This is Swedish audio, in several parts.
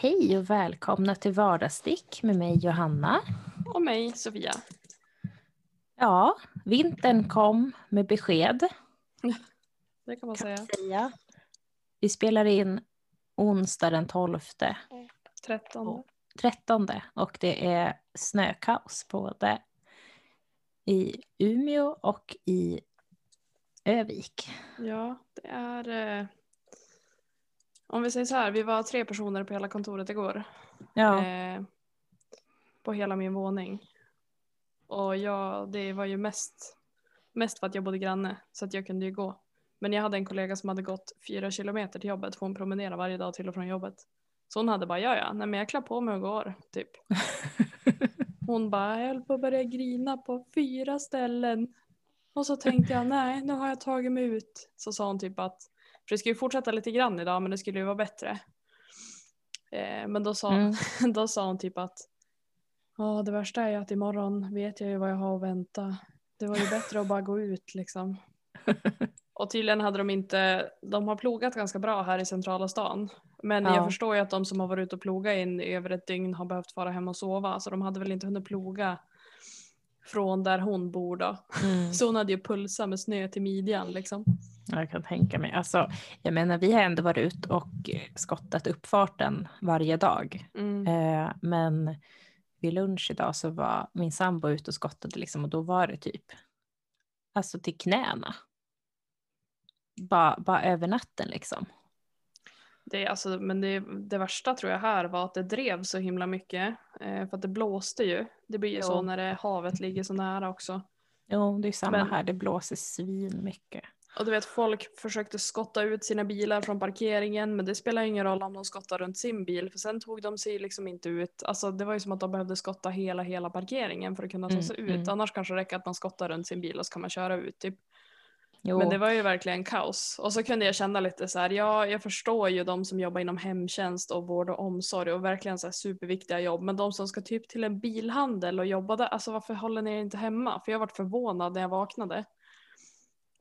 Hej och välkomna till Vardagsstick med mig Johanna. Och mig Sofia. Ja, vintern kom med besked. Det kan man kan säga. säga. Vi spelar in onsdag den 12, 13. 13 och det är snökaos både i Umeå och i Övik. Ja, det är... Om vi säger så här, vi var tre personer på hela kontoret igår. Ja, Eh, på hela min våning. Och jag, det var ju mest, mest för att jag bodde granne så att jag kunde ju gå. Men jag hade en kollega som hade gått fyra kilometer till jobbet för hon promenerar varje dag till och från jobbet. Så hon hade bara, ja ja, nej men jag klär på mig och går, typ. Hon bara, jag höll på att börja grina på fyra ställen. Och så tänkte jag, nej, nu har jag tagit mig ut. Så sa hon typ att, för det skulle ju fortsätta lite grann idag, men det skulle ju vara bättre. Eh, men då sa, Mm. då sa hon typ att, ja det värsta är ju att imorgon vet jag ju vad jag har att vänta. Det var ju bättre att bara gå ut liksom. Och tydligen hade de inte, de har plogat ganska bra här i centrala stan. Men Ja. jag förstår ju att de som har varit ute och plogat in över ett dygn har behövt vara hemma och sova. Så de hade väl inte hunnit ploga från där hon bor då. mm. Så hon hade ju pulsa med snö till midjan liksom. jag kan tänka mig. Alltså, jag menar, vi har ändå varit ut och skottat uppfarten varje dag. Mm. Eh, men vid lunch idag så var min sambo ute och skottade liksom, och då var det typ alltså till knäna. Bara, bara över natten liksom. Det, alltså, men det, det värsta tror jag här var att det drev så himla mycket. Eh, för att det blåste ju. Det blir ju Jo. så när det, havet ligger så nära också. Jo, det är samma Men- här. Det blåser svin mycket. Och du vet folk försökte skotta ut sina bilar från parkeringen men det spelar ingen roll om de skottar runt sin bil för sen tog de sig liksom inte ut. Alltså det var ju som att de behövde skotta hela hela parkeringen för att kunna ta Mm, sig ut. mm. Annars kanske det räcker att man skottar runt sin bil och så kan man köra ut typ. Jo, Men det var ju verkligen kaos. Och så kunde jag känna lite så här, ja jag förstår ju de som jobbar inom hemtjänst och vård och omsorg och verkligen så här superviktiga jobb. Men de som ska typ till en bilhandel och jobba där, alltså varför håller ni er inte hemma? För jag varit förvånad när jag vaknade.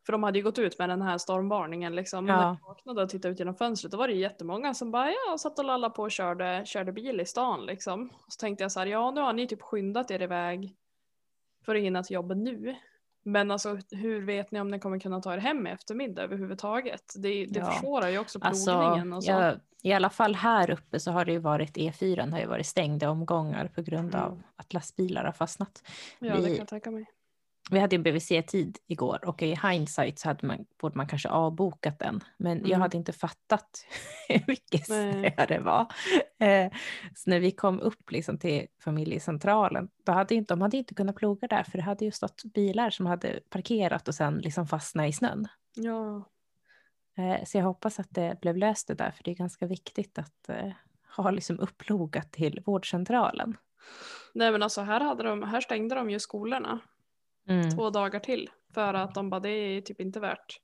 För de hade ju gått ut med den här stormvarningen liksom. Ja. när jag vaknade och tittade ut genom fönstret då var det ju jättemånga som bara ja, satt och lallade på och körde, körde bil i stan liksom. Och så tänkte jag så här, ja nu har ni typ skyndat er iväg för att hinna till jobbet nu. Men alltså hur vet ni om ni kommer kunna ta er hem i eftermiddag överhuvudtaget? Det, det Ja. försvårar ju också alltså, plogningen och så. jag, i alla fall här uppe så har det ju varit E4 har ju varit stängd i omgångar på grund Mm. av att lastbilar har fastnat. ja, det vi- kan jag tänka mig. Vi hade en BVC-tid igår och i hindsight så hade man, borde man kanske avbokat den. Men jag Mm. hade inte fattat hur mycket snö det var. Eh, så när vi kom upp liksom till familjecentralen, då hade inte, de hade inte kunnat ploga där för det hade ju stått bilar som hade parkerat och sen liksom fastnat i snön. Ja, Eh, så jag hoppas att det blev löst det där för det är ganska viktigt att eh, ha liksom upplogat till vårdcentralen. nej men alltså här, hade de, här stängde de ju skolorna Mm. två dagar till. För att de bara det är typ inte värt.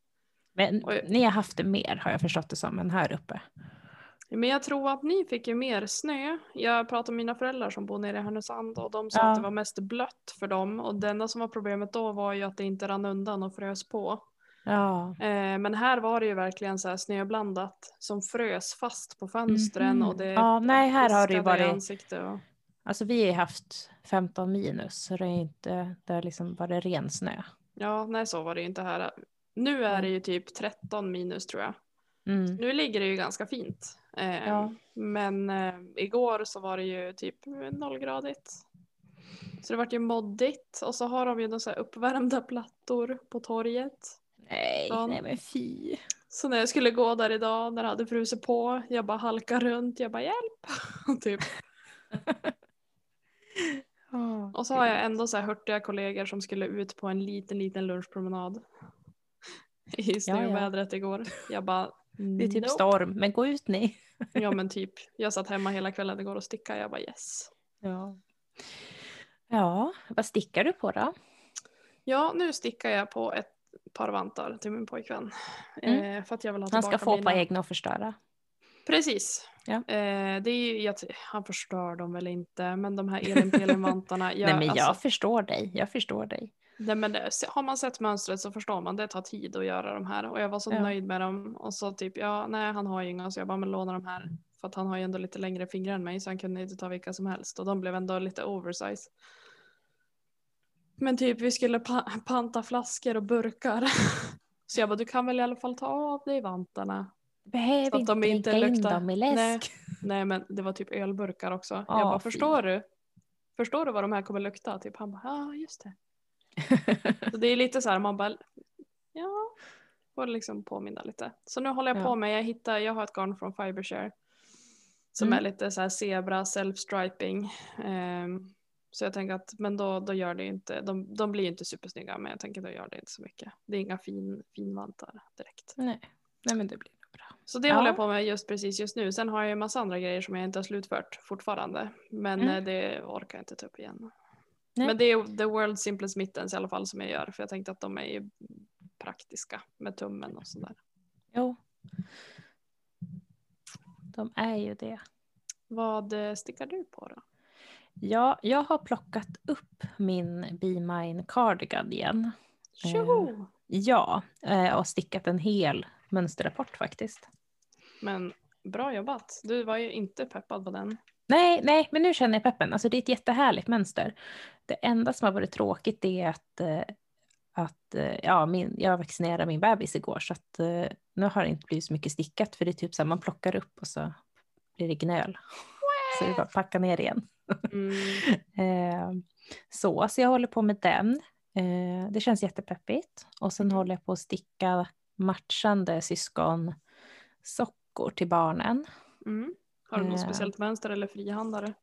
Men Oj. ni har haft det mer har jag förstått det som än här uppe. Men jag tror att ni fick ju mer snö. Jag pratade med mina föräldrar som bor nere i Härnösand och de sa Ja. att det var mest blött för dem. Och det enda som var problemet då var ju att det inte rann undan och frös på. Ja. Eh, men här var det ju verkligen så här snöblandat som frös fast på fönstren Mhm. och det Ja, nej, här har det ju varit- och... Alltså vi har haft 15 minus så det är inte, det har liksom varit ren snö. Ja, nej så var det ju inte här. Nu är det ju typ 13 minus tror jag. Mm. Nu ligger det ju ganska fint. Eh, Ja. Men eh, igår så var det ju typ nollgradigt. Så det vart ju moddigt och så har de ju några så här uppvärmda plattor på torget. Nej, Ja. nej men fy. Så när jag skulle gå där idag när det hade frusit på, jag bara halkade runt, jag bara hjälp. typ. Och så har jag ändå så här hurtiga kollegor som skulle ut på en liten, liten lunchpromenad. I snövädret igår. Jag bara, Det är typ nope. storm, men gå ut ni. Ja men typ, jag satt hemma hela kvällen igår och stickade, jag bara yes. Ja. Ja, vad stickar du på då? Ja, nu stickar jag på ett par vantar till min pojkvän. Mm. Eh, för att jag vill ha Han ska få mina. på egna och förstöra. Precis. Ja. Eh, det är ju, jag, han förstör dem väl inte, men de här jag- nej men jag alltså, förstår dig, jag förstår dig. nej, men det, har man sett mönstret så förstår man, det tar tid att göra de här. Och jag var så Ja. nöjd med dem. Och så typ, ja, nej han har ju inga, så jag bara, men låna de här. För att han har ju ändå lite längre fingrar än mig så han kunde inte ta vilka som helst och de blev ändå lite oversize. Men typ vi skulle pa panta flaskor och burkar. Så jag bara du kan väl i alla fall ta av dig vantarna. Behöver Så att de inte dricka in dem i läsk. Nej men det var typ ölburkar också. Ja, jag bara fy. förstår du? Förstår du vad de här kommer lukta? Typ han bara ja just det. Så det är lite så här man bara ja. Får liksom påminna lite. Så nu håller jag Ja. på med, jag hittar, jag har ett garn från Fibershare. Som Mm. är lite så här zebra self-striping. Ehm, så jag tänker att men då, då gör det inte, de, de blir inte supersnygga men jag tänker då gör det inte så mycket. Det är inga fin, finvantar direkt. Nej. Nej men det blir. Så det Ja. håller jag på med just precis just nu. Sen har jag ju massa andra grejer som jag inte har slutfört fortfarande. Men Mm. eh, det orkar jag inte ta upp igen. Nej. Men det är The World Simplest Mittens i alla fall som jag gör. För jag tänkte att de är ju praktiska med tummen och sådär. Jo. De är ju det. Vad eh, stickar du på då? Ja, jag har plockat upp min Be Mine Cardigan igen. Tjoho! Ja, eh, och stickat en hel mönsterrapport faktiskt. Men bra jobbat. Du var ju inte peppad på den. Nej, nej, men nu känner jag peppen. Alltså det är ett jättehärligt mönster. Det enda som har varit tråkigt är att, eh, att eh, ja, min, jag vaccinerade min bebis igår så att eh, nu har det inte blivit så mycket stickat för det är typ så här man plockar upp och så blir det gnöl. Så det är bara att packa ner igen. Mm. Så, så jag håller på med den. Det känns jättepeppigt. Och sen håller jag på att sticka matchande syskonsockor till barnen. Mm. Har du något Eh. speciellt mönster eller frihandare?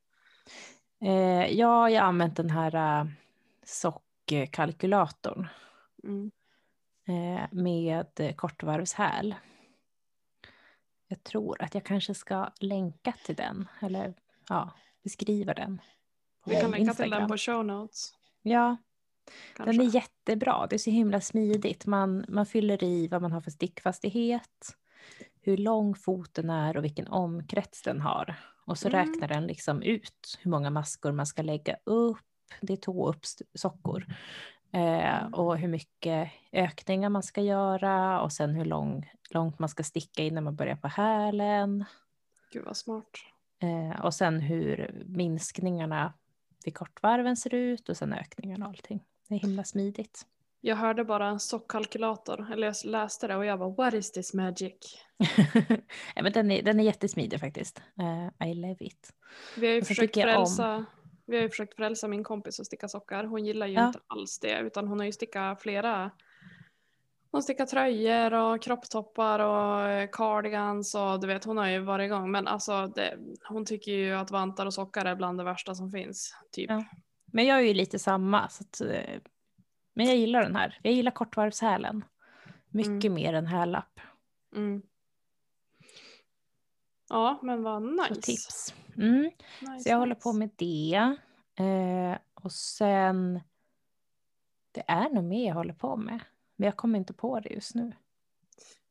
Eh, ja, jag har använt den här uh, sockkalkylatorn Mm. eh, med kortvarvshäl. Jag tror att jag kanske ska länka till den, eller ja, beskriva den. Vi kan länka till Instagram. den på show notes. Ja, Kanske. Den är jättebra. Det är så himla smidigt. Man, man fyller i vad man har för stickfastighet, hur lång foten är och vilken omkrets den har. Och så Mm. räknar den liksom ut hur många maskor man ska lägga upp. Det är tåuppsockor. Eh, och hur mycket ökningar man ska göra och sen hur lång, långt man ska sticka innan man börjar på hälen. Gud vad smart. Eh, och sen hur minskningarna vid kortvarven ser ut och sen ökningarna och allting. Det är himla smidigt. Jag hörde bara en sockkalkylator, eller jag läste det och jag bara what is this magic? ja, men den, är, den är jättesmidig faktiskt. Eh, I love it. Vi har ju försökt om- frälsa, vi har ju försökt frälsa min kompis att sticka sockar. Hon gillar ju Ja. inte alls det utan hon har ju stickat flera hon stickar tröjor och kropptoppar och eh, cardigans och du vet hon har ju varit igång men alltså det, hon tycker ju att vantar och sockar är bland det värsta som finns. Typ. Ja. Men jag är ju lite samma. Så att, eh, men jag gillar den här. Jag gillar kortvarvshälen. Mycket Mm. mer än hällapp. Mm. Ja men vad Så nice. tips. Mm. nice Så jag håller nice. på med det. Eh, och sen... Det är nog mer jag håller på med. Men jag kommer inte på det just nu.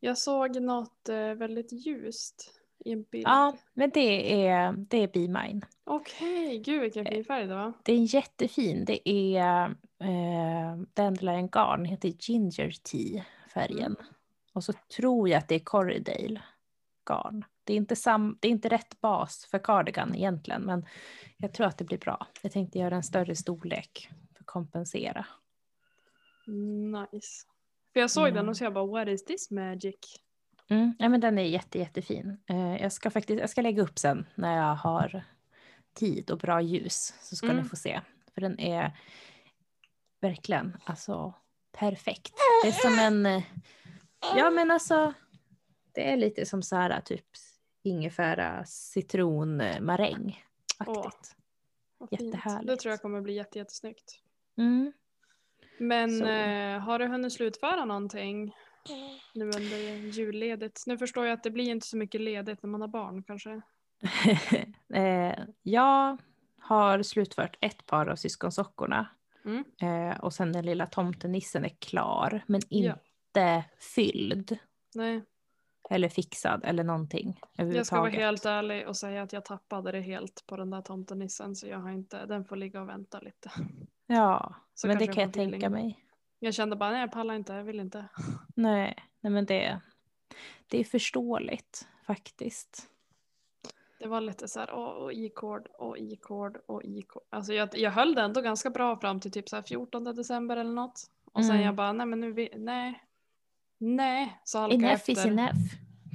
Jag såg något eh, väldigt ljust i en bild. Ja, men det är, det är Be Mine. Okej, gud vilken fin färg det var. Det är jättefin. Det är eh, Dandelion Garn, heter Ginger Tea färgen. Och så tror jag att det är Corridale garn. Det är, inte sam, det är inte rätt bas för cardigan egentligen, men jag tror att det blir bra. Jag tänkte göra en större storlek för att kompensera. Nice. För jag såg den Mm. och så jag bara what is this magic? Mm, ja, men den är jätte, jättefin. Eh, jag, ska faktiskt, jag ska lägga upp sen när jag har tid och bra ljus så ska Mm. ni få se. För den är verkligen alltså perfekt. Det är som en, eh, ja men alltså det är lite som så här typ ingefära citronmaräng. Aktigt. Fint. Jättehärligt. Det tror jag kommer bli jätte, jättesnyggt. Mm. Men eh, har du hunnit slutföra någonting nu under julledigt? Nu förstår jag att det blir inte så mycket ledigt när man har barn kanske. eh, jag har slutfört ett par av syskonsockorna. Mm. Eh, och sen den lilla tomtenissen är klar men Ja. inte fylld Nej, eller fixad eller någonting jag ska vara helt ärlig och säga att jag tappade det helt på den där tomtenissen så jag har inte, den får ligga och vänta lite. Ja, Så men det kan jag feeling. tänka mig. Jag kände bara nej jag pallar inte, jag vill inte. Nej, nej men det, det är förståeligt faktiskt. Det var lite så här, och i-kord och i-kord och i-kord. Alltså jag, jag höll det ändå ganska bra fram till typ så här 14 december eller något. Och sen Mm. jag bara, nej men nu, vi, nej. Nej, så halkade jag Enough efter. is enough.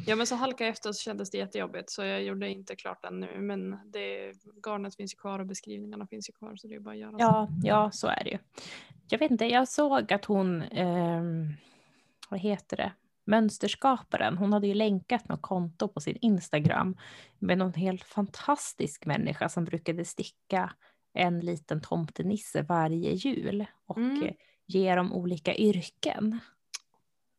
Ja men så halkade jag efter så kändes det jättejobbigt så jag gjorde inte klart den nu. Men det, garnet finns ju kvar och beskrivningarna finns ju kvar så det är bara att göra så. Ja, ja, så är det ju. Jag vet inte, jag såg att hon, ehm, vad heter det, mönsterskaparen, hon hade ju länkat något konto på sin Instagram med någon helt fantastisk människa som brukade sticka en liten tomtenisse varje jul och Mm. eh, ge dem olika yrken.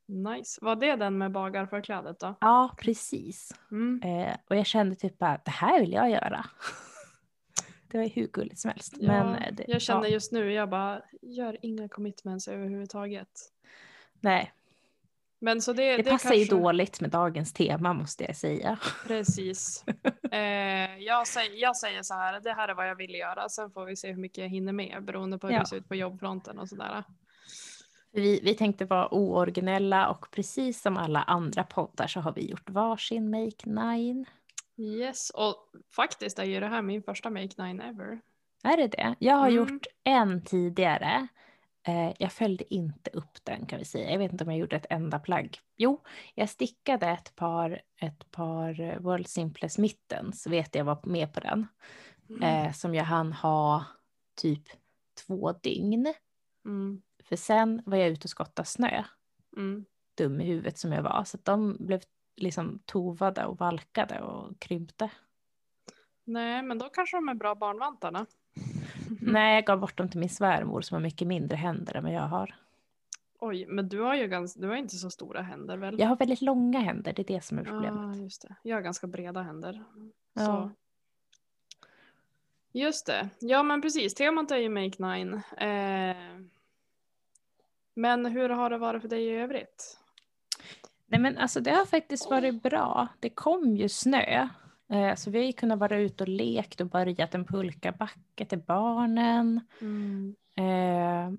Nice. Var det den med bagarförklädet då? Ja, precis. Mm. Eh, och jag kände typ att det här vill jag göra. Det var ju hur gulligt som helst. Ja, Men, eh, det, jag känner ja, just nu, jag bara gör inga commitments överhuvudtaget. nej, Men så det, det, det passar ju kanske- dåligt med dagens tema måste jag säga. Precis. Eh, jag, säger, jag säger så här, det här är vad jag vill göra. Sen får vi se hur mycket jag hinner med beroende på hur Ja. det ser ut på jobbfronten och sådär. Vi, vi tänkte vara ooriginella och precis som alla andra poddar så har vi gjort varsin Make Nine. Yes, och faktiskt är ju det här min första Make Nine ever. Är det det? Jag har Mm. gjort en tidigare. Eh, jag följde inte upp den kan vi säga. Jag vet inte om jag gjorde ett enda plagg. Jo, jag stickade ett par, ett par World Simplest Mittens, vet jag var med på den. Eh, som jag hann ha typ två dygn. Mm. För sen var jag ute och skottade snö. Mm. dum i huvudet som jag var. Så de blev liksom tovade och valkade och krympte. Nej, men då kanske de är bra barnvantarna. Nej, jag gav bort dem till min svärmor som har mycket mindre händer än vad jag har. Oj, men du har ju ganska, du har inte så stora händer väl? Jag har väldigt långa händer, det är det som är Ja, problemet. just det. Jag har ganska breda händer. Ja. Så. Just det. Ja, men precis. Temat är ju Make Nine. Eh, men hur har det varit för dig i övrigt? Nej men alltså det har faktiskt varit bra. Det kom ju snö. Eh, så vi har ju kunnat vara ute och lekt och börjat en pulkabacke till barnen. Eh,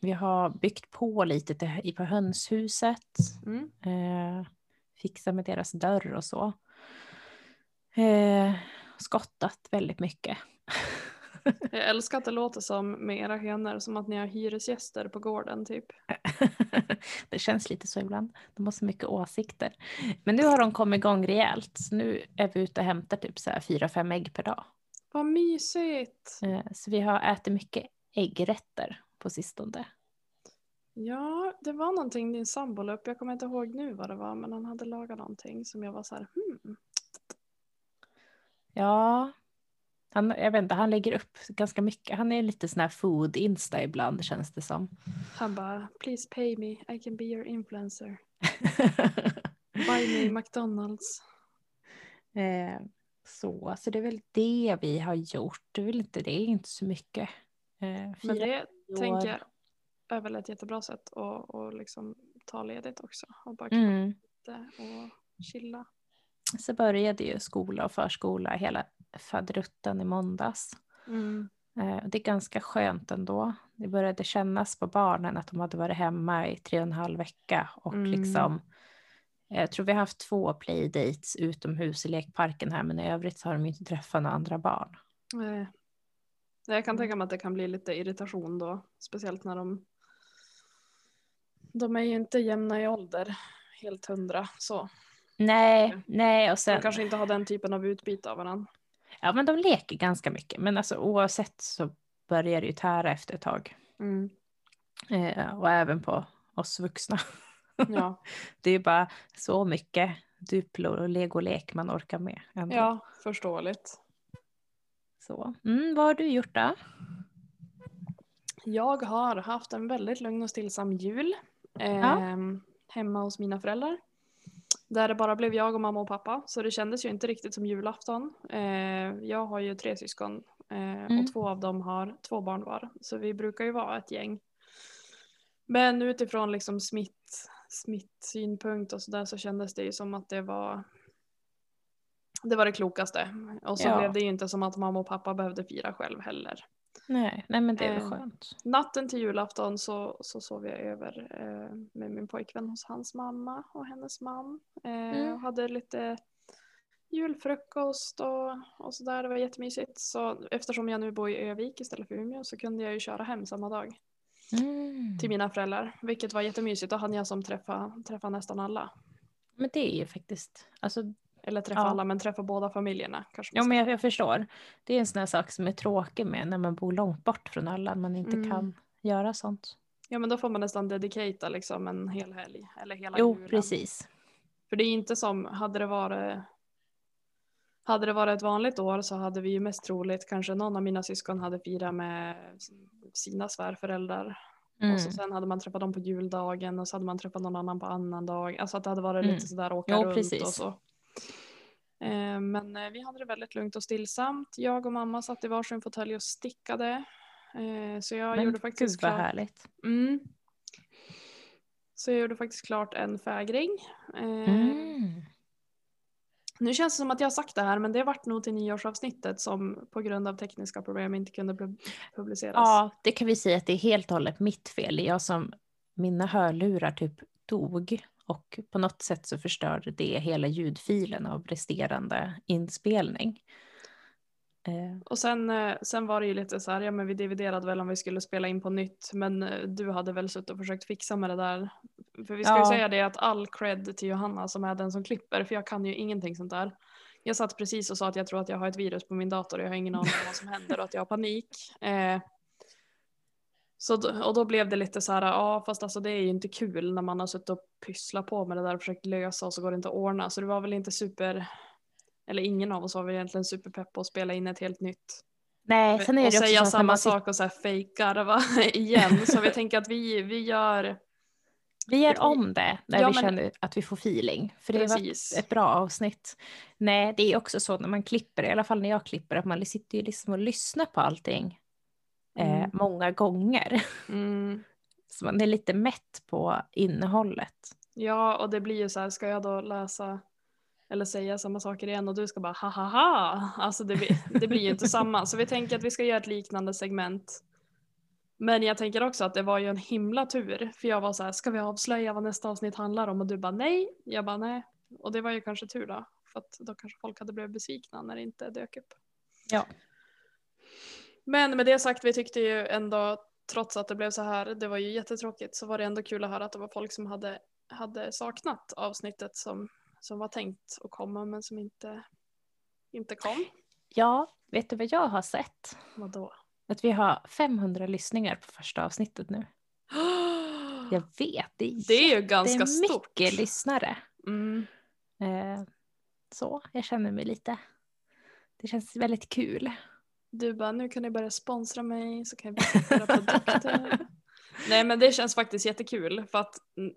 vi har byggt på lite till, på hönshuset. Mm. Eh, fixa med deras dörr och så. Eh, skottat väldigt mycket. Jag älskar att det låter som med era hönor som att ni har hyresgäster på gården typ. det känns lite så ibland. De har så mycket åsikter. Men nu har de kommit igång rejält. Så nu är vi ute och hämtar typ så här fyra, fem ägg per dag. Vad mysigt! Eh, så vi har ätit mycket äggrätter på sistone. Ja, det var någonting din sambo upp. Jag kommer inte ihåg nu vad det var men han hade lagat någonting som jag var så här hmm. Ja, han, jag vet inte, han lägger upp ganska mycket. Han är lite sån här food-insta ibland känns det som. Han bara please pay me, I can be your influencer. Buy me McDonalds. Eh, så, så det är väl det vi har gjort. Det är väl inte det, är inte så mycket. Eh, Men det år. tänker jag är väl ett jättebra sätt att och liksom ta ledigt också. Och bara kunna Mm. och chilla. Så började ju skola och förskola hela faderutten i måndags. Eh, det är ganska skönt ändå. Det började kännas på barnen att de hade varit hemma i tre och en halv vecka. Och Mm. liksom, jag tror vi har haft två playdates utomhus i lekparken här men i övrigt så har de inte träffat några andra barn. Eh, Jag kan tänka mig att det kan bli lite irritation då. Speciellt när de De är ju inte jämna i ålder. Helt hundra så. Nej, nej och De sen, kanske inte har den typen av utbyte av varandra. Ja men de leker ganska mycket men alltså oavsett så börjar det ju tära efter ett tag. Mm. Eh, och även på oss vuxna. Ja. Det är ju bara så mycket Duplo och legolek man orkar med. Ändå. ja, förståeligt. Så. Mm, vad har du gjort då? Jag har haft en väldigt lugn och stillsam jul. ehm, Hemma hos mina föräldrar. Där det bara blev jag och mamma och pappa. Så det kändes ju inte riktigt som julafton. Eh, jag har ju tre syskon. Eh, Mm. Och två av dem har två barn var. Så vi brukar ju vara ett gäng. Men utifrån liksom smitt, smittsynpunkt och sådär så kändes det ju som att det var det var det klokaste. Och så Ja. blev det ju inte som att mamma och pappa behövde fira själv heller. Nej, nej men det är väl Eh, skönt. Natten till julafton så, så sov jag över eh, med min pojkvän hos hans mamma och hennes man. Eh, Mm. hade lite julfrukost och, och sådär. Det var jättemysigt. Så eftersom jag nu bor i Övik istället för Umeå så kunde jag ju köra hem samma dag Mm. till mina föräldrar. Vilket var jättemysigt. Då hann jag som träffa, träffa nästan alla. Men det är ju faktiskt, alltså, Eller träffa Ja. alla men träffa båda familjerna. Kanske ja men jag, jag förstår. Det är en sån här sak som är tråkig med när man bor långt bort från alla, man inte Mm. kan göra sånt. Ja men då får man nästan dedicata liksom en hel helg. Eller hela Jo, julen. precis. För det är inte som, hade det varit hade det varit ett vanligt år så hade vi ju mest troligt kanske någon av mina syskon hade firat med sina svärföräldrar. Mm. Och så sen hade man träffat dem på juldagen och så hade man träffat någon annan på annan dag. Alltså att det hade varit Mm. lite sådär åka Jo, runt precis. och så. Eh, Men eh, vi hade det väldigt lugnt och stillsamt. Jag och mamma satt i varsin fåtölj och stickade. Eh, Så jag Men gjorde faktiskt gud vad klart härligt. Mm. Så jag gjorde faktiskt klart en fägring. Mm. Nu känns det som att jag har sagt det här men det vart nog till nyårsavsnittet som på grund av tekniska problem inte kunde pub- publiceras. Ja, det kan vi säga att det är helt och hållet mitt fel. Jag som, mina hörlurar typ dog och på något sätt så förstörde det hela ljudfilen av resterande inspelning. Eh, Och sen, eh, sen var det ju lite så här, ja men vi dividerade väl om vi skulle spela in på nytt men eh, du hade väl suttit och försökt fixa med det där. För vi ska ju Ja. säga det att all cred till Johanna som är den som klipper för jag kan ju ingenting sånt där. Jag satt precis och sa att jag tror att jag har ett virus på min dator och jag har ingen aning om vad som händer och att jag har panik. Eh, så och då blev det lite så här, ja fast alltså det är ju inte kul när man har suttit och pysslat på med det där och försökt lösa och så går det inte att ordna. Så det var väl inte super, eller ingen av oss var väl egentligen superpepp på att spela in ett helt nytt nej, sen är och det också säga samma man sak och så här fejkarva igen. Så vi tänker att vi, vi gör vi gör om det när Ja, vi men- känner att vi får feeling. För det var precis. ett bra avsnitt. Nej, det är också så när man klipper, i alla fall när jag klipper, att man sitter ju liksom och lyssnar på allting eh, Mm. många gånger. Mm. Så man är lite mätt på innehållet. Ja, och det blir ju så här, ska jag då läsa eller säga samma saker igen och du ska bara ha ha ha. Alltså det blir, det blir ju inte samma. Så vi tänker att vi ska göra ett liknande segment. Men jag tänker också att det var ju en himla tur. För jag var så här, ska vi avslöja vad nästa avsnitt handlar om? Och du bara nej. Jag bara nej. Och det var ju kanske tur då. För att då kanske folk hade blivit besvikna när det inte dök upp. Ja. Men med det sagt, vi tyckte ju ändå, trots att det blev så här, det var ju jättetråkigt, så var det ändå kul att höra att det var folk som hade, hade saknat avsnittet som, som var tänkt att komma men som inte, inte kom. Ja, vet du vad jag har sett? Vadå? Att vi har 500 lyssningar på första avsnittet nu. Jag vet, det är, Det är ju ganska stort. lyssnare. Mm. Eh, så, jag känner mig lite... Det känns väldigt kul. Du bara, nu kan ni börja sponsra mig så kan jag visa produkter. Nej men det känns faktiskt jättekul för att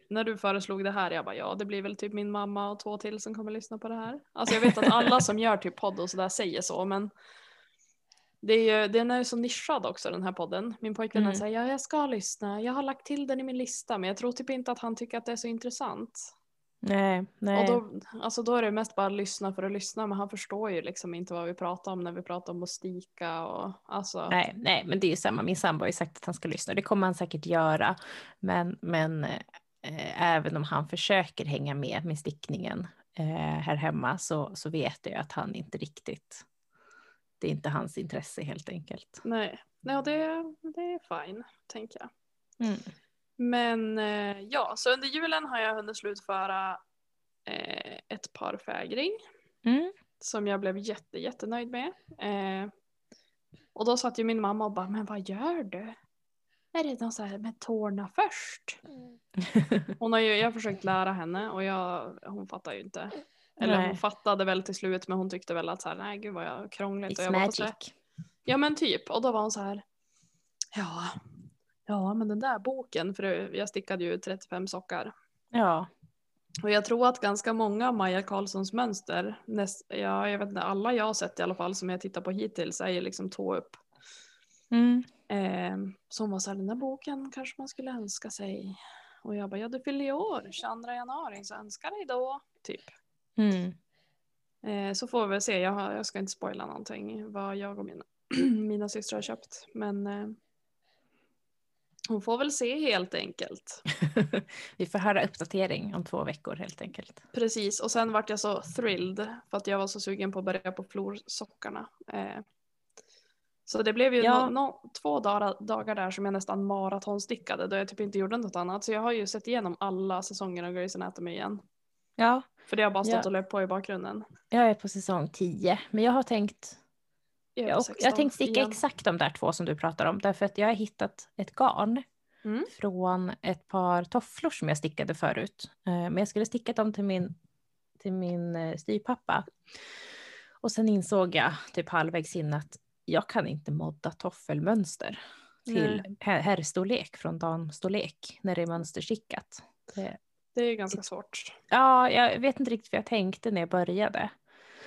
när du föreslog det här jag bara ja det blir väl typ min mamma och två till som kommer lyssna på det här. Alltså jag vet att alla som gör typ podd och sådär säger så men det är ju, den är ju så nischad också den här podden. Min pojkvän Mm. säger ja jag ska lyssna, jag har lagt till den i min lista men jag tror typ inte att han tycker att det är så intressant. Nej, nej. Och då, alltså då är det mest bara att lyssna för att lyssna men han förstår ju liksom inte vad vi pratar om när vi pratar om att stika och alltså. nej, nej, men det är ju samma. Min sambo har ju sagt att han ska lyssna. Det kommer han säkert göra. Men, men eh, även om han försöker hänga med med stickningen eh, här hemma så, så vet jag att han inte riktigt... Det är inte hans intresse helt enkelt. Nej, Nej det, det är fine, tänker jag. Mm. Men eh, ja, så under julen har jag hunnit slutföra eh, ett par fägring Mm. som jag blev jätte, jättenöjd med. Eh, och då satt ju min mamma och bara, men vad gör du? Är det något så här med tårna först? Hon har ju, jag har försökt lära henne och jag, hon fattar ju inte. Eller Nej. hon fattade väl till slut men hon tyckte väl att så här, nej gud vad jag krångligt. Och It's jag så här, magic. Ja men typ. Och då var hon så här. Ja, ja men den där boken, för jag stickade ju 35 sockar. Ja. Och jag tror att ganska många av Maja Karlssons mönster, näst, ja, jag vet inte, alla jag har sett i alla fall som jag tittar på hittills är ju liksom tå upp. Mm. Eh, hon var så här, den där boken kanske man skulle önska sig. Och jag bara, ja du fyller i år, 22 januari, så önska dig då. Typ. Mm. Eh, så får vi väl se, jag, jag ska inte spoila någonting vad jag och mina, mina systrar har köpt. Men eh, Hon får väl se helt enkelt. Vi får höra uppdatering om två veckor helt enkelt. Precis, och sen vart jag så thrilled för att jag var så sugen på att börja på florsockarna. Eh, så det blev ju Ja. nå- nå- två dagar, dagar där som jag nästan maratonstickade då jag typ inte gjorde något annat. Så jag har ju sett igenom alla säsonger av Grey's Anatomy igen. Ja, För det har bara stått Ja. och löpt på i bakgrunden. jag är på säsong 10, men jag har tänkt Jag och, jag 16 tänkte sticka igen. exakt de där två som du pratar om. Därför att jag har hittat ett garn Mm. från ett par tofflor som jag stickade förut. Eh, Men jag skulle sticka dem till min, till min eh, styvpappa. Och sen insåg jag typ halvvägs in att jag kan inte modda toffelmönster till her- herrstorlek från damstorlek när det är mönsterstickat. Det, Det är ganska svårt. ja, jag vet inte riktigt vad jag tänkte när jag började.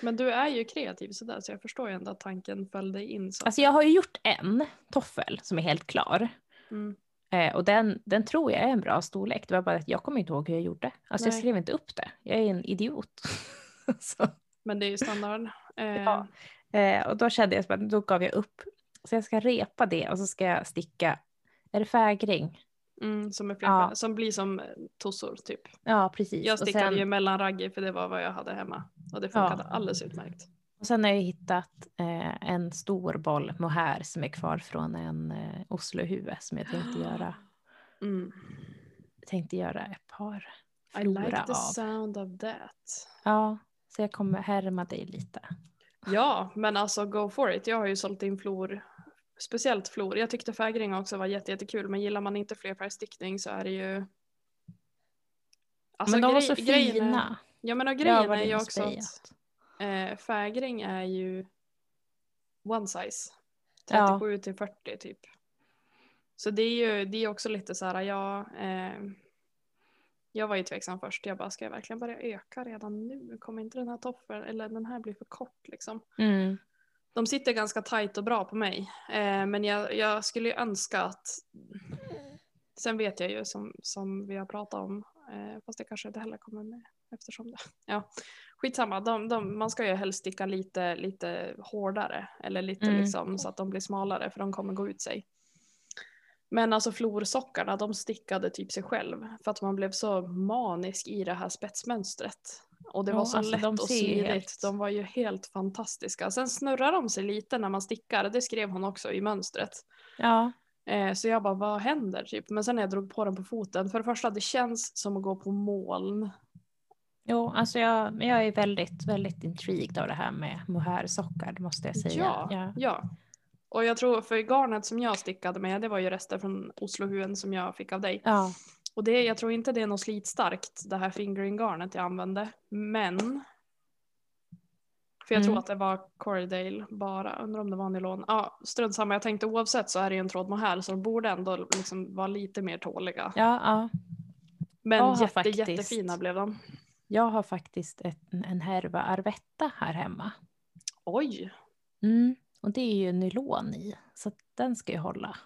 Men du är ju kreativ sådär så jag förstår ju ändå att tanken föll dig in. Så. Alltså jag har ju gjort en toffel som är helt klar. Mm. Eh, och den, den tror jag är en bra storlek. Det var bara att jag kommer inte ihåg hur jag gjorde. Alltså jag Nej. skrev inte upp det. Jag är en idiot. Men det är ju standard. Eh, Ja. eh, och då kände jag, att då gav jag upp. Så jag ska repa det och så ska jag sticka, är det fägring? Mm, som, är Ja. som blir som eh, tossor typ. Ja, precis. Jag stickade sen, ju mellan raggi för det var vad jag hade hemma. Och det funkade Ja. alldeles utmärkt. och sen har jag hittat eh, en stor boll mohair som är kvar från en eh, Oslohue som jag tänkte göra, Mm. tänkte göra ett par I like the av. sound of that. Ja, så jag kommer härma dig lite. Ja, men alltså go for it. Jag har ju sålt in flor. Speciellt flor. Jag tyckte fägring också var jätte, jättekul. Men gillar man inte flerfärgstickning så är det ju... Alltså, men de var så fina. Ja men och grejen är ju också att eh, fägring är ju one size. Ja. 37 till 40 typ. Så det är ju det är också lite så här, ja, eh, jag var ju tveksam först. Jag bara, ska jag verkligen börja öka redan nu? Kommer inte den här toffeln, eller den här blir för kort liksom? Mm. De sitter ganska tajt och bra på mig. Eh, men jag, jag skulle ju önska att... Sen vet jag ju som, som vi har pratat om, eh, fast det kanske inte heller kommer med eftersom det... Ja, skitsamma, de, de, man ska ju helst sticka lite, lite hårdare eller lite Mm. liksom så att de blir smalare för de kommer gå ut sig. Men alltså florsockarna, de stickade typ sig själv för att man blev så manisk i det här spetsmönstret. Och det Ja, var så alltså, lätt och smidigt. helt- De var ju helt fantastiska. Sen snurrar de sig lite när man stickar, det skrev hon också i mönstret. Ja, Eh, så jag bara, vad händer? Typ. Men sen när jag drog på den på foten, för det första det känns som att gå på moln. jo, alltså jag, jag är väldigt, väldigt intrigued av det här med mohairsockar, måste jag säga. Ja, Ja. ja. Och jag tror, för garnet som jag stickade med, det var ju rester från Oslohuen som jag fick av dig. ja. Och det, jag tror inte det är något slitstarkt, det här fingering-garnet jag använde. Men för jag Mm. tror att det var Corydale bara, undrar om det var nylon. Ja, strunt samma, jag tänkte oavsett så är det ju en tråd mohair så de borde ändå liksom vara lite mer tåliga. ja, ja. Men jag jätte, faktiskt- jättefina blev de. Jag har faktiskt ett, en härva Arvetta här hemma. Oj! Mm. Och det är ju nylon i, så den ska ju hålla.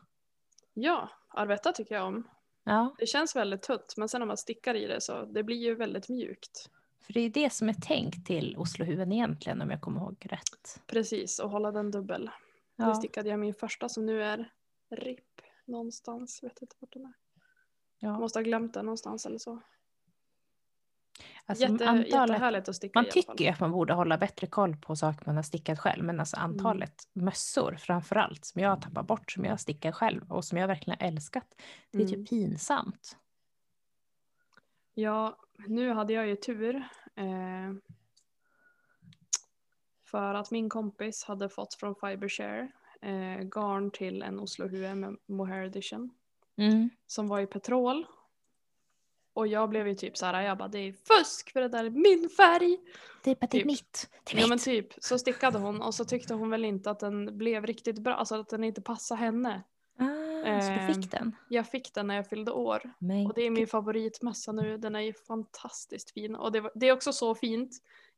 Ja, Arvetta tycker jag om. Ja, Det känns väldigt tunt men sen när man stickar i det så det blir ju väldigt mjukt. för det är det som är tänkt till Oslohuen egentligen om jag kommer ihåg rätt. Precis, och hålla den dubbel. Ja, stickade jag min första som nu är RIP någonstans. Vet inte vart den är. Jag ja. måste ha glömt den någonstans eller så. Alltså, Jätte, antalet, jättehärligt att sticka man i tycker ju att man borde hålla bättre koll på saker man har stickat själv, men alltså Mm. antalet mössor framför allt som jag har tappat bort, som jag stickar själv och som jag verkligen har älskat, det är Mm. typ pinsamt. Ja, nu hade jag ju tur. Eh, för att min kompis hade fått från Fibershare eh, garn till en Oslohue med mohair edition. Mm. Som var i petrol. Och jag blev ju typ så här, jag bara det är fusk för det där är min färg. Är bara det är Typ. mitt. Det är Ja men mitt. typ, så stickade hon och så tyckte hon väl inte att den blev riktigt bra, alltså att den inte passade henne. ah, så du eh, fick den? Jag fick den när jag fyllde år. Men Och det är min favoritmössa nu, den är ju fantastiskt fin. Och det, var- det är också så fint.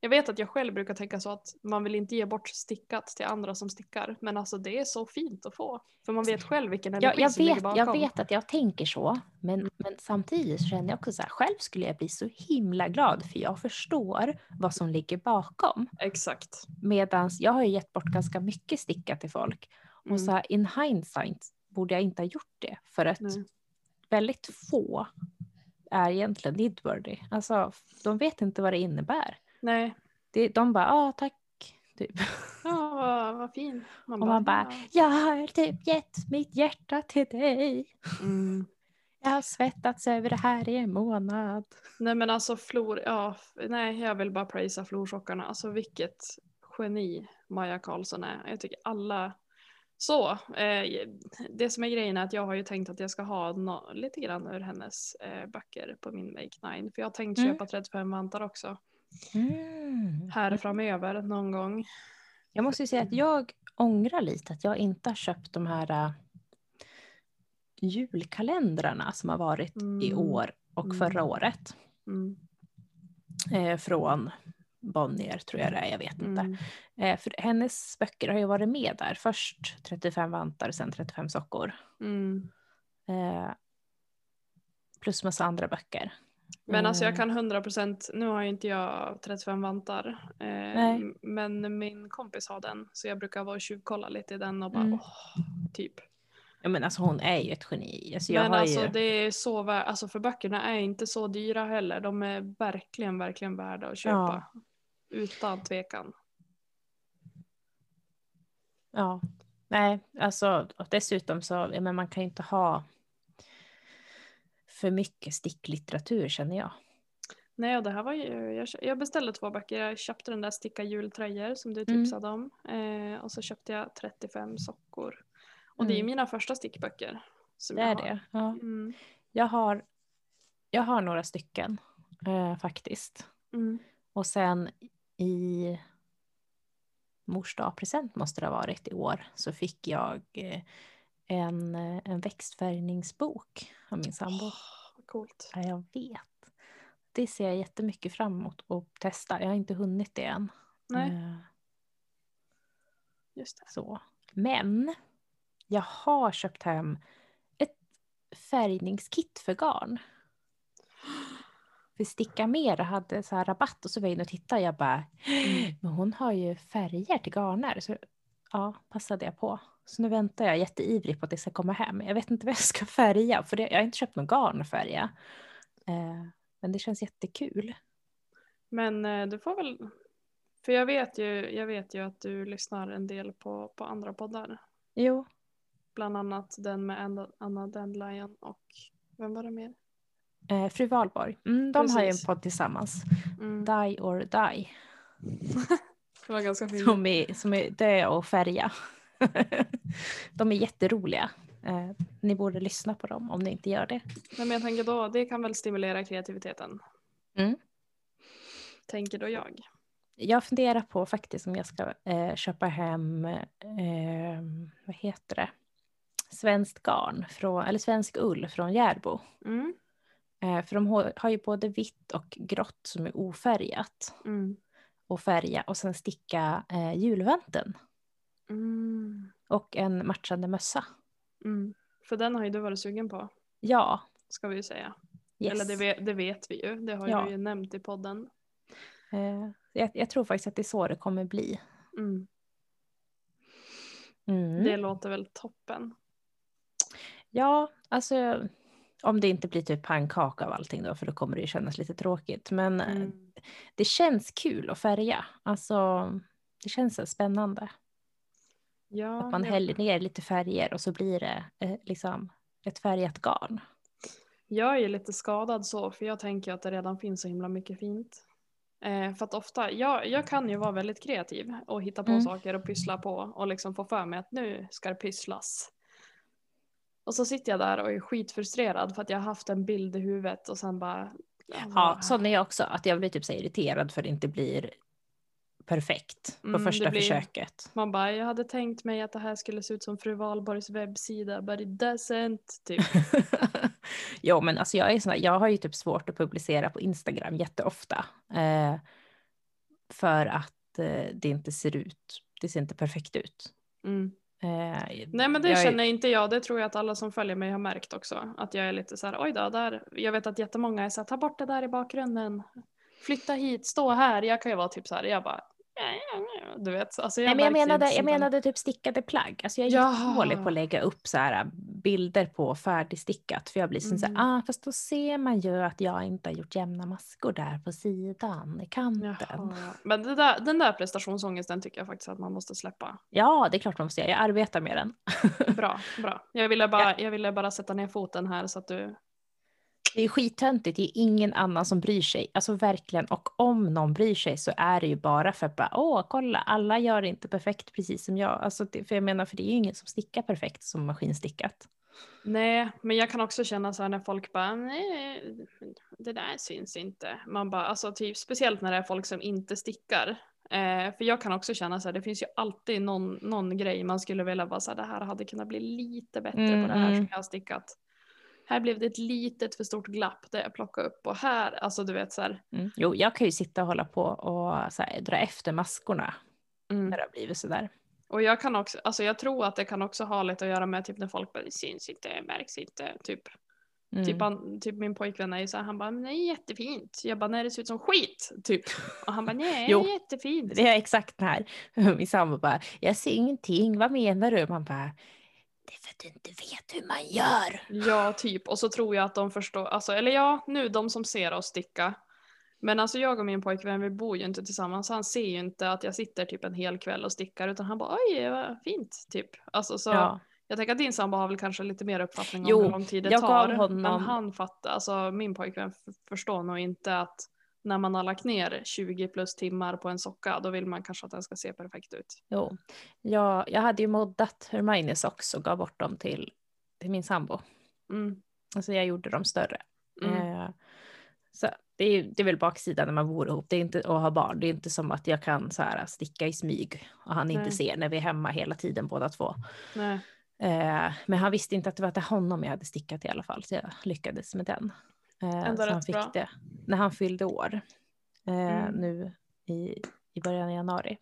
Jag vet att jag själv brukar tänka så att man vill inte ge bort stickat till andra som stickar. Men alltså det är så fint att få. För man vet själv vilken energi Ja, jag, som ligger vet, bakom. jag vet att jag tänker så, men, men samtidigt känner jag också så här, själv skulle jag bli så himla glad för jag förstår vad som ligger bakom. Exakt. Medan jag har ju gett bort ganska mycket stickat till folk Mm. och så här, in hindsight borde jag inte ha gjort det. För att Nej. väldigt få är egentligen nidworthy. Alltså de vet inte vad det innebär. Nej. Det, de bara, ja tack. Typ. Ja, vad, vad fin. Man Och man bara, jag har typ gett mitt hjärta till dig. Mm. Jag har svettats över det här i en månad. Nej men alltså Flor, ja, nej jag vill bara prisa Florsockarna. Alltså vilket geni Maja Karlsson är. Jag tycker alla så. Eh, det som är grejen är att jag har ju tänkt att jag ska ha nå- lite grann ur hennes eh, böcker på min Make 9. För jag har tänkt Mm. köpa 35 vantar också. Mm. Här framöver någon gång. Jag måste ju säga att jag ångrar lite att jag inte har köpt de här äh, julkalendrarna som har varit i Mm. år och Mm. förra året. Mm. Eh, från Bonnier tror jag det är, jag vet inte. Mm. Eh, för hennes böcker har ju varit med där. Först 35 vantar, sen 35 sockor. Mm. Eh, plus massa andra böcker. Men alltså jag Eh, kan 100%, nu har ju inte jag 35 vantar. Eh, men min kompis har den. Så jag brukar vara och tjuvkolla lite i den och bara Mm. åh, typ. Ja, men alltså hon är ju ett geni. Alltså, Men alltså ju... det är så vä- alltså för böckerna är inte så dyra heller. De är verkligen, verkligen värda att köpa. Utan tvekan. Ja, nej, alltså dessutom så, ja, men man kan ju inte ha för mycket sticklitteratur känner jag. Nej, och det här var ju, jag, jag beställde två böcker. Jag köpte den där Sticka jultröjor som du Mm. tipsade om. Eh, och så köpte jag 35 sockor. Och det är Mm. mina första stickböcker. Som Det jag är har. det. Ja. Mm. Jag, har, jag har några stycken eh, faktiskt. Mm. Och sen i mors present måste det ha varit i år så fick jag eh, en, eh, en växtfärgningsbok av min sambo. Vad coolt. Ja, jag vet. Det ser jag jättemycket fram emot att testa. Jag har inte hunnit det än. Nej, Eh, just det. Så. Men jag har köpt hem ett färgningskit för garn. För Sticka Mer hade så här rabatt och så var jag inne och tittade. Jag bara, men hon har ju färger till garner. Så ja, passade jag på. Så nu väntar jag jätteivrig på att det ska komma hem. Jag vet inte vad jag ska färga, för det, jag har inte köpt någon garn att färga. Eh, men det känns jättekul. Men eh, du får väl... För jag vet ju, jag vet ju att du lyssnar en del på, på andra poddar. Jo, Bland annat den med Anna, Dandelion och vem var det mer? eh, Fru Valborg. Mm, de har ju en Precis. podd tillsammans. Mm. Die or Die. Det var ganska fint. Som är, som är dö och färga. de är jätteroliga. Eh, ni borde lyssna på dem om ni inte gör det. Nej, men jag tänker då, det kan väl stimulera kreativiteten. Mm. Tänker då jag. Jag funderar på faktiskt om jag ska eh, köpa hem, eh, vad heter det, svenskt garn, från, eller svensk ull från Järbo. Mm. Eh, för de har, har ju både vitt och grått som är ofärgat. Mm. Och färga och sen sticka eh, julvanten. Mm. Och en matchande mössa. Mm. För den har ju du varit sugen på, Ja, ska vi ju säga. yes. Eller det vet, det vet vi ju, det har Ja. du ju nämnt i podden. Eh, jag, jag tror faktiskt att det är så det kommer bli. Mm. Mm. Det låter väl toppen. Ja, alltså om det inte blir typ pannkaka av allting då, för då kommer det ju kännas lite tråkigt. Men eh, Mm. det känns kul att färga. Alltså, det känns spännande. Ja, Att man jag- häller ner lite färger och så blir det eh, liksom ett färgat garn. Jag är ju lite skadad så, för jag tänker att det redan finns så himla mycket fint. Eh, för att ofta, jag, jag kan ju vara väldigt kreativ och hitta på Mm. saker och pyssla på och liksom få för mig att nu ska det pysslas. Och så sitter jag där och är skitfrustrerad för att jag har haft en bild i huvudet och sen bara... Ja, sån är jag också. Att jag blir typ så irriterad för att det inte blir perfekt på Mm, första blir- försöket. Man bara, jag hade tänkt mig att det här skulle se ut som fru Valborgs webbsida, but it doesn't. Typ. jo, men alltså jag, är sån här, jag har ju typ svårt att publicera på Instagram jätteofta. Eh, för att eh, det inte ser ut, det ser inte perfekt ut. Mm. Eh, Nej men det jag är- känner inte jag, det tror jag att alla som följer mig har märkt också. Att jag är lite så här, oj då, där. Jag vet att jättemånga är så här, ta bort det där i bakgrunden. Flytta hit, stå här. Jag kan ju vara typ så här, jag bara, Du vet, alltså jag Nej, men jag menade, jag menade typ stickade plagg. Alltså jag är Jaha. på att lägga upp så här bilder på färdigstickat. För jag blir som så Mm. här, ah, fast då ser man ju att jag inte har gjort jämna maskor där på sidan, i kanten. Jaha. Men där, den där prestationsångesten tycker jag faktiskt att man måste släppa. Ja, det är klart man får se. Jag arbetar med den. Bra, bra. Jag ville bara, jag ville bara sätta ner foten här så att du... Det är skittöntigt, det är ingen annan som bryr sig. Alltså verkligen, och om någon bryr sig så är det ju bara för att bara, åh, kolla, alla gör inte perfekt precis som jag. Alltså, det, för jag menar, för det är ju ingen som stickar perfekt som maskinstickat. Nej, men jag kan också känna så här när folk bara, nej, det där syns inte. Man bara, alltså typ speciellt när det är folk som inte stickar. Eh, för jag kan också känna så här, det finns ju alltid någon, någon grej man skulle vilja bara så här, det här hade kunnat bli lite bättre på det här Mm, som mm. jag har stickat. Här blev det ett litet för stort glapp där jag plockade upp och här, alltså du vet så här. Mm. Jo, jag kan ju sitta och hålla på och här, dra efter maskorna Mm. när det har blivit sådär. Och jag kan också, alltså jag tror att det kan också ha lite att göra med typ när folk bara, det syns inte, märks inte, typ. Mm. Typ, han, typ min pojkvän är ju så här, han bara, men det är jättefint. Jag bara, nej det ser ut som skit, typ. Och han bara, nej det Jo. jättefint. Det är exakt den här. Min sambo bara, jag ser ingenting, vad menar du? Man bara, det är för att du inte vet hur man gör. Ja, typ. Och så tror jag att de förstår, alltså, eller ja, nu de som ser oss sticka. Men alltså jag och min pojkvän, vi bor ju inte tillsammans, han ser ju inte att jag sitter typ en hel kväll och stickar, utan han bara, oj vad fint, typ. Alltså så. Ja. Jag tänker att din sambo har väl kanske lite mer uppfattning om Jo, hur lång tid det tar. honom- Men han fattar, alltså min pojkvän förstår nog inte att när man har lagt ner 20 plus timmar på en socka, då vill man kanske att den ska se perfekt ut. Jo. Jag, jag hade ju moddat Hermiones också och gav bort dem till, till min sambo. Mm. Alltså jag gjorde dem större. Mm. Eh, så det är, det är väl baksidan när man bor ihop. Det är inte att ha barn. Det är inte som att jag kan så här, sticka i smyg och han inte Nej. ser när vi är hemma hela tiden båda två. Eh, men han visste inte att det var till honom jag hade stickat i alla fall, så jag lyckades med den. Eh, Ändå så han fick bra. det när han fyllde år, eh, Mm. nu i, i början av januari.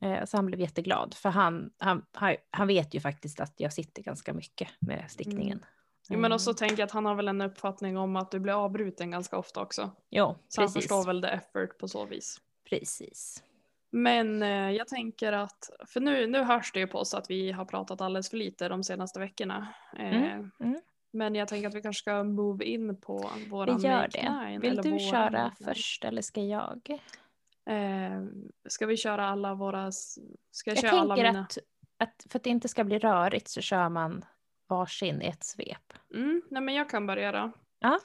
Eh, så han blev jätteglad, för han, han, han, han vet ju faktiskt att jag sitter ganska mycket med stickningen. Jo, men Eh, också tänker jag att han har väl en uppfattning om att du blir avbruten ganska ofta också. Jo, Så han precis. förstår väl det effort på så vis. precis. Men eh, jag tänker att, för nu, nu hörs det ju på oss att vi har pratat alldeles för lite de senaste veckorna. Eh, Mm, mm. Men jag tänker att vi kanske ska move in på våran Vi gör det. Vill du köra först eller ska jag? Eh, ska vi köra alla våra, ska jag, Jag köra alla tänker mina? att, att för att det inte ska bli rörigt så kör man varsin i ett svep. Mm, nej men jag kan börja då. Ja.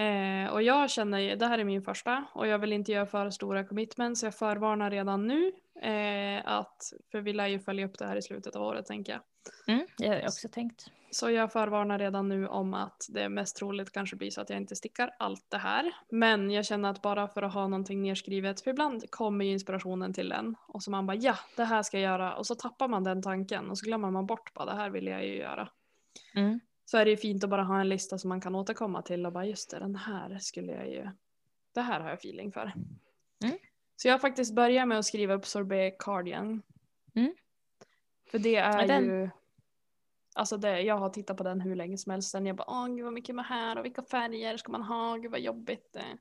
Eh, och jag känner, det här är min första och jag vill inte göra för stora commitments så jag förvarnar redan nu eh, att, för vi lär ju följa upp det här i slutet av året tänker jag. Mm, det har jag också tänkt. Så jag förvarnar redan nu om att det mest troligt kanske blir så att jag inte stickar allt det här. Men jag känner att bara för att ha någonting nerskrivet, för ibland kommer ju inspirationen till en och så man bara ja, det här ska jag göra och så tappar man den tanken och så glömmer man bort bara det här vill jag ju göra. Mm. Så är det ju fint att bara ha en lista som man kan återkomma till och bara just det, den här skulle jag ju, det här har jag feeling för. Så jag faktiskt börjar med att skriva upp sorbet cardigan. Mm. För det är Ja, den- ju, alltså det, jag har tittat på den hur länge som helst sen jag bara åh gud vad mycket med här och vilka färger ska man ha, gud vad jobbigt det är.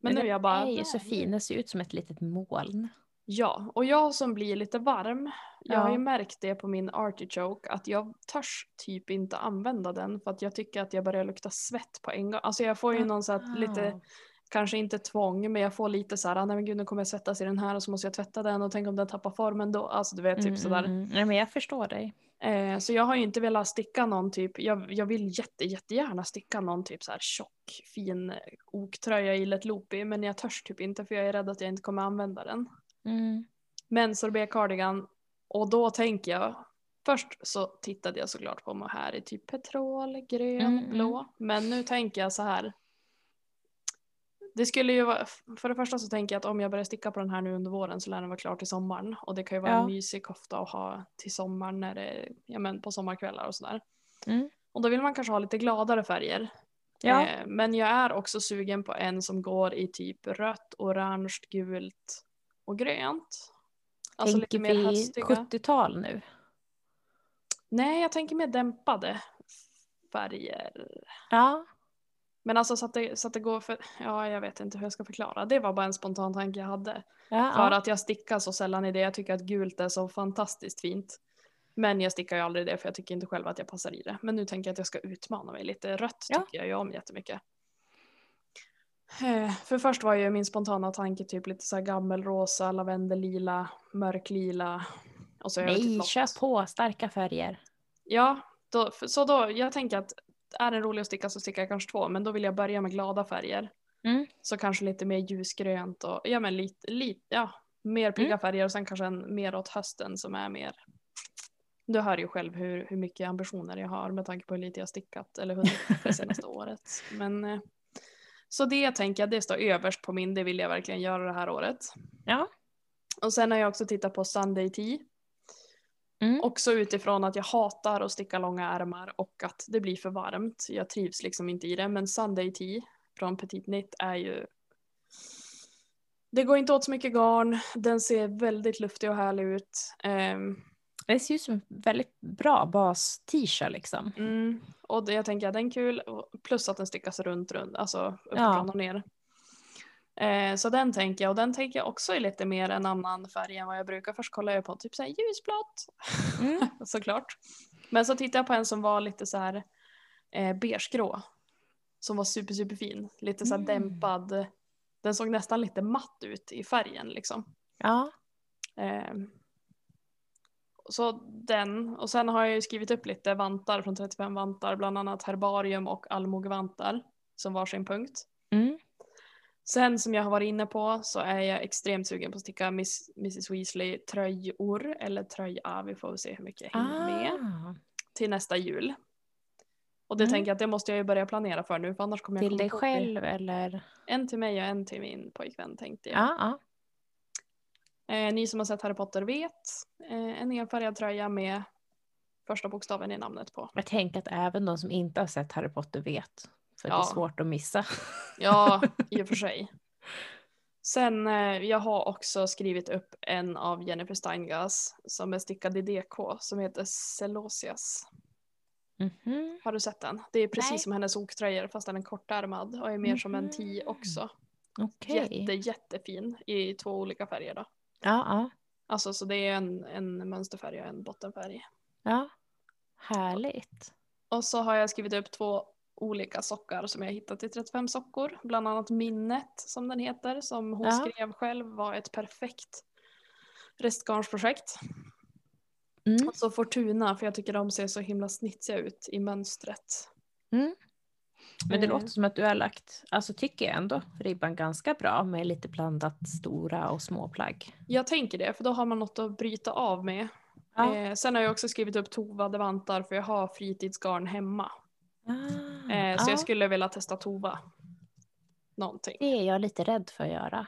Men nu är jag bara, Den är ju så fin, den ser ut som ett litet moln. Ja, och jag som blir lite varm, jag har Ja. ju märkt det på min artichoke att jag törs typ inte använda den för att jag tycker att jag börjar lukta svett på en gång. Alltså jag får ju någon så här lite, Wow. Kanske inte tvång, men jag får lite så här, "Ah, nej men gud nu kommer jag svettas i den här och så måste jag tvätta den och tänk om den tappar formen då. Alltså du vet typ Mm, sådär. mm, mm. Nej, men jag förstår dig. Eh, så jag har ju inte velat sticka någon typ, jag, jag vill jätte, jättegärna sticka någon typ så här tjock fin oktröja i Let Loopy men jag törs typ inte för jag är rädd att jag inte kommer använda den. Mm. Men sorbet cardigan och då tänker jag Först så tittade jag såklart på mohair i typ petrol, grön, Mm, mm. blå. Men nu tänker jag så här. Det skulle ju vara, för det första så tänker jag att om jag börjar sticka på den här nu under våren så lär den vara klar till sommaren. Och det kan ju vara Ja. en mysig kofta att ha till sommaren när det, ja men på sommarkvällar och sådär. Mm. Och då vill man kanske ha lite gladare färger. Ja. Eh, men jag är också sugen på en som går i typ rött, orange, gult och grönt. Alltså lite Tänker mer vi höstiga. 70-tal nu? Nej, jag tänker mer dämpade färger. Ja. Men alltså så att, det, så att det går för, ja jag vet inte hur jag ska förklara. Det var bara en spontan tanke jag hade. Ja, För ja. att jag stickar så sällan i det. Jag tycker att gult är så fantastiskt fint. Men jag stickar ju aldrig det för jag tycker inte själv att jag passar i det. Men nu tänker jag att jag ska utmana mig lite. Rött Ja. tycker jag ju om jättemycket. Eh, För först var ju min spontana tanke typ lite så här gammelrosa, lavendellila, mörklila. Och så typ Nej, kör på. Starka färger. Ja, då, så då, jag tänker att är den rolig att sticka så stickar jag kanske två. Men då vill jag börja med glada färger. Mm. Så kanske lite mer ljusgrönt och ja men lite, lite ja, mer pigga Mm. färger och sen kanske en mer åt hösten som är mer du hör ju själv hur, hur mycket ambitioner jag har med tanke på hur lite jag stickat eller hunnit det senaste året. Men, eh, så det tänker jag, det står överst på min, det vill jag verkligen göra det här året. Ja. Och sen har jag också tittat på Sunday Tea. Mm. Också utifrån att jag hatar att sticka långa ärmar och att det blir för varmt. Jag trivs liksom inte i det. Men Sunday Tea från Petit Knit är ju... Det går inte åt så mycket garn. Den ser väldigt luftig och härlig ut. Ehm, Det ser ut som en väldigt bra bas-t-shirt liksom. mm, och det, jag tänker att den är kul. Plus att den stickas runt, runt. Alltså uppifrån Ja. och ner. Eh, så den tänker jag. Och den tänker jag också är lite mer en annan färg än vad jag brukar. Först kollar jag på typ så här ljusblått. Mm. såklart. Men så tittade jag på en som var lite så här eh, beigegrå. Som var super super fin. Lite så här Mm. dämpad. Den såg nästan lite matt ut i färgen liksom. Ja. Eh, så den. Och sen har jag ju skrivit upp lite vantar från 35 vantar. Bland annat herbarium och allmogevantar. Som varsin punkt. Mm. Sen som jag har varit inne på så är jag extremt sugen på att sticka Miss, Mrs Weasley tröjor. Eller tröja. Vi får se hur mycket jag hinner med. Ah. till nästa jul. Och det Mm. tänker jag att det måste jag ju börja planera för nu för annars kommer jag Till dig på det. själv eller? En till mig och en till min pojkvän tänkte jag. Ja. ja. Eh, ni som har sett Harry Potter vet. Eh, en enfärgad tröja med första bokstaven i namnet på. Jag tänker att även de som inte har sett Harry Potter vet. För det Ja. är svårt att missa. Ja, i och för sig. Sen eh, jag har också skrivit upp en av Jennifer Steingas som är stickad i DK som heter Celosias. Mhm. Har du sett den? Det är precis Nej. som hennes oktröjor fast den är kortärmad och är mer som en tee Mhm. också. Okej. Jätte, jättefin i två olika färger då. Ja, ja. Alltså så det är en, en mönsterfärg och en bottenfärg. ja. Härligt. Och så har jag skrivit upp två olika sockar som jag hittat i 35 sockor. Bland annat Minnet som den heter som hon Ja. skrev själv var ett perfekt restgarnsprojekt. Mm. Och så Fortuna för jag tycker de ser så himla snitsiga ut i mönstret. Men det Eh. låter som att du har lagt, alltså tycker jag ändå, ribban ganska bra med lite blandat stora och små plagg. Jag tänker det för då har man något att bryta av med. Ja. Eh, sen har jag också skrivit upp tovade vantar för jag har fritidsgarn hemma. Ah, Eh, så ja, jag skulle vilja testa tova. Någonting. Det är jag lite rädd för att göra.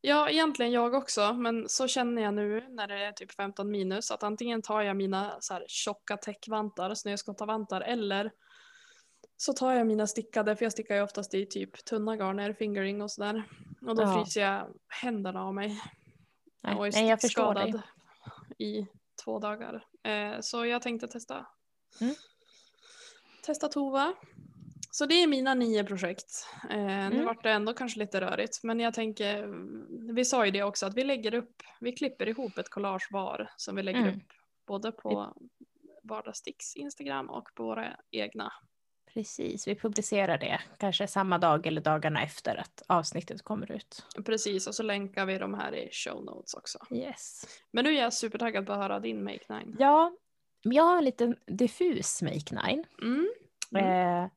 Ja, egentligen jag också, men så känner jag nu när det är typ 15 minus att antingen tar jag mina så här tjocka täckvantar, snöskottavantar, eller så tar jag mina stickade, för jag stickar ju oftast i typ tunna garner, fingering och sådär. Och då Ja. fryser jag händerna av mig. Nej, och är nej jag förstår skadad dig. i två dagar. Eh, så jag tänkte testa. Mm. Testa Tova. Så det är mina nio projekt. Eh, Nu Mm. vart det ändå kanske lite rörigt men jag tänker, vi sa ju det också att vi lägger upp, vi klipper ihop ett collage var som vi lägger Mm. upp både på Vardagssticks Instagram och på våra egna. Precis, vi publicerar det kanske samma dag eller dagarna efter att avsnittet kommer ut. Precis och så länkar vi de här i show notes också. Yes. Men nu är jag supertaggad på att höra din Make Nine. Ja, jag har en liten diffus make nine. Mm. Mm. Eh,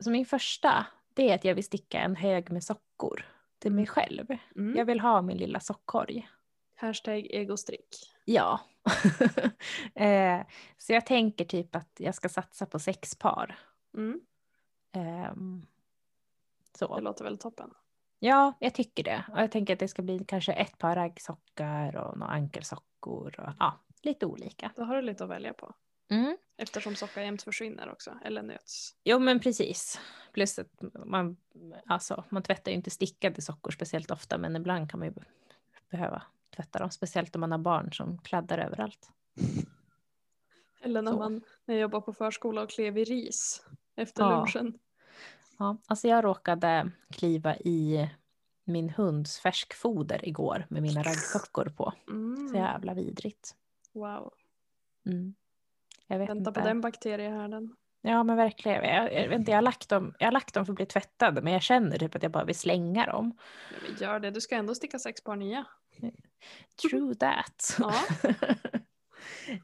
så min första, det är att jag vill sticka en hög med sockor till mig själv. Mm. Jag vill ha min lilla sockkorg. Hashtag egostrick. Ja. eh, så jag tänker typ att jag ska satsa på sex par. Mm. Det så. låter väl toppen. Ja, jag tycker det. Och jag tänker att det ska bli kanske ett par raggsockar och några ankelsockor. Och, ja, lite olika. Då har du lite att välja på. Mm. Eftersom sockar jämt försvinner också, eller nöts. Jo men precis. Plus att man, alltså, man tvättar ju inte stickade sockor speciellt ofta men ibland kan man ju be- behöva tvätta dem. Speciellt om man har barn som kladdar överallt. Eller när Så. man när jag jobbar på förskola och klev i ris efter Ja. lunchen. Ja, alltså jag råkade kliva i min hunds färskfoder igår med mina raggsockor på. Mm. Så jävla vidrigt. Wow. Mm. Jag vet Vänta inte. på den bakteriehärden. Ja men verkligen. Jag, jag, inte, jag, har lagt dem, jag har lagt dem för att bli tvättade men jag känner typ att jag bara vill slänga dem. Gör det, du ska ändå sticka sex par nya. True that. Ja.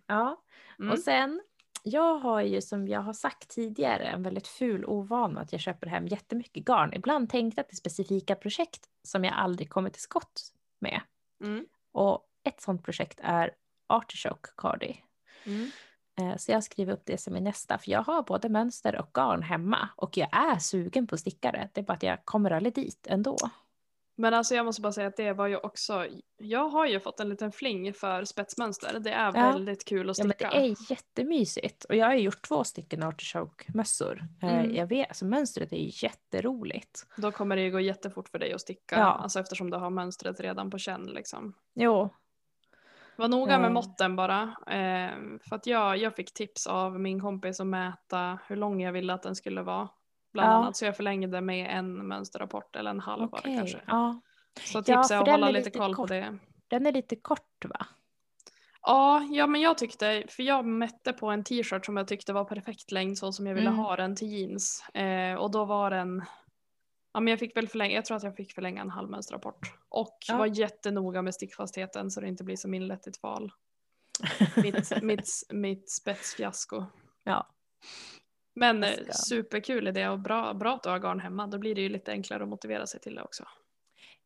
ja. Mm. Och sen, jag har ju som jag har sagt tidigare en väldigt ful ovana att jag köper hem jättemycket garn. Ibland tänkte jag till specifika projekt som jag aldrig kommer till skott med. Mm. Och ett sånt projekt är Artichoke Cardi. Mm. Eh, Så jag skriver upp det som är nästa, för jag har både mönster och garn hemma och jag är sugen på stickare. Det är bara att jag kommer aldrig dit ändå. Men alltså jag måste bara säga att det var ju också, jag har ju fått en liten fling för spetsmönster. Det är Ja. väldigt kul att Ja, men sticka. det är jättemysigt och jag har gjort två stycken artichoke-mössor. Eh, Mm. Jag vet, alltså mönstret är jätteroligt. Då kommer det ju gå jättefort för dig att sticka. Ja. Alltså eftersom du har mönstret redan på känn liksom. Jo, Var noga med måtten bara. Eh, för att jag, jag fick tips av min kompis att mäta hur lång jag ville att den skulle vara. Bland Ja. annat så jag förlängde med en mönsterrapport eller en halv okej. kanske. Ja. Så Ja, tips för är att hålla är lite koll på kort. det. Den är lite kort va? Ja, ja, men jag tyckte, för jag mätte på en t-shirt som jag tyckte var perfekt längd så som jag ville Mm. ha den till jeans. Eh, och då var den, ja men jag fick väl förlänga, jag tror att jag fick förlänga en halv mönsterrapport. Och Ja. var jättenoga med stickfastheten så det inte blir som inlett i ett val. Mitt, mitt, mitt spetsfiasko. Ja. Men eh, ska- superkul idé och bra, bra att du har garn hemma. Då blir det ju lite enklare att motivera sig till det också.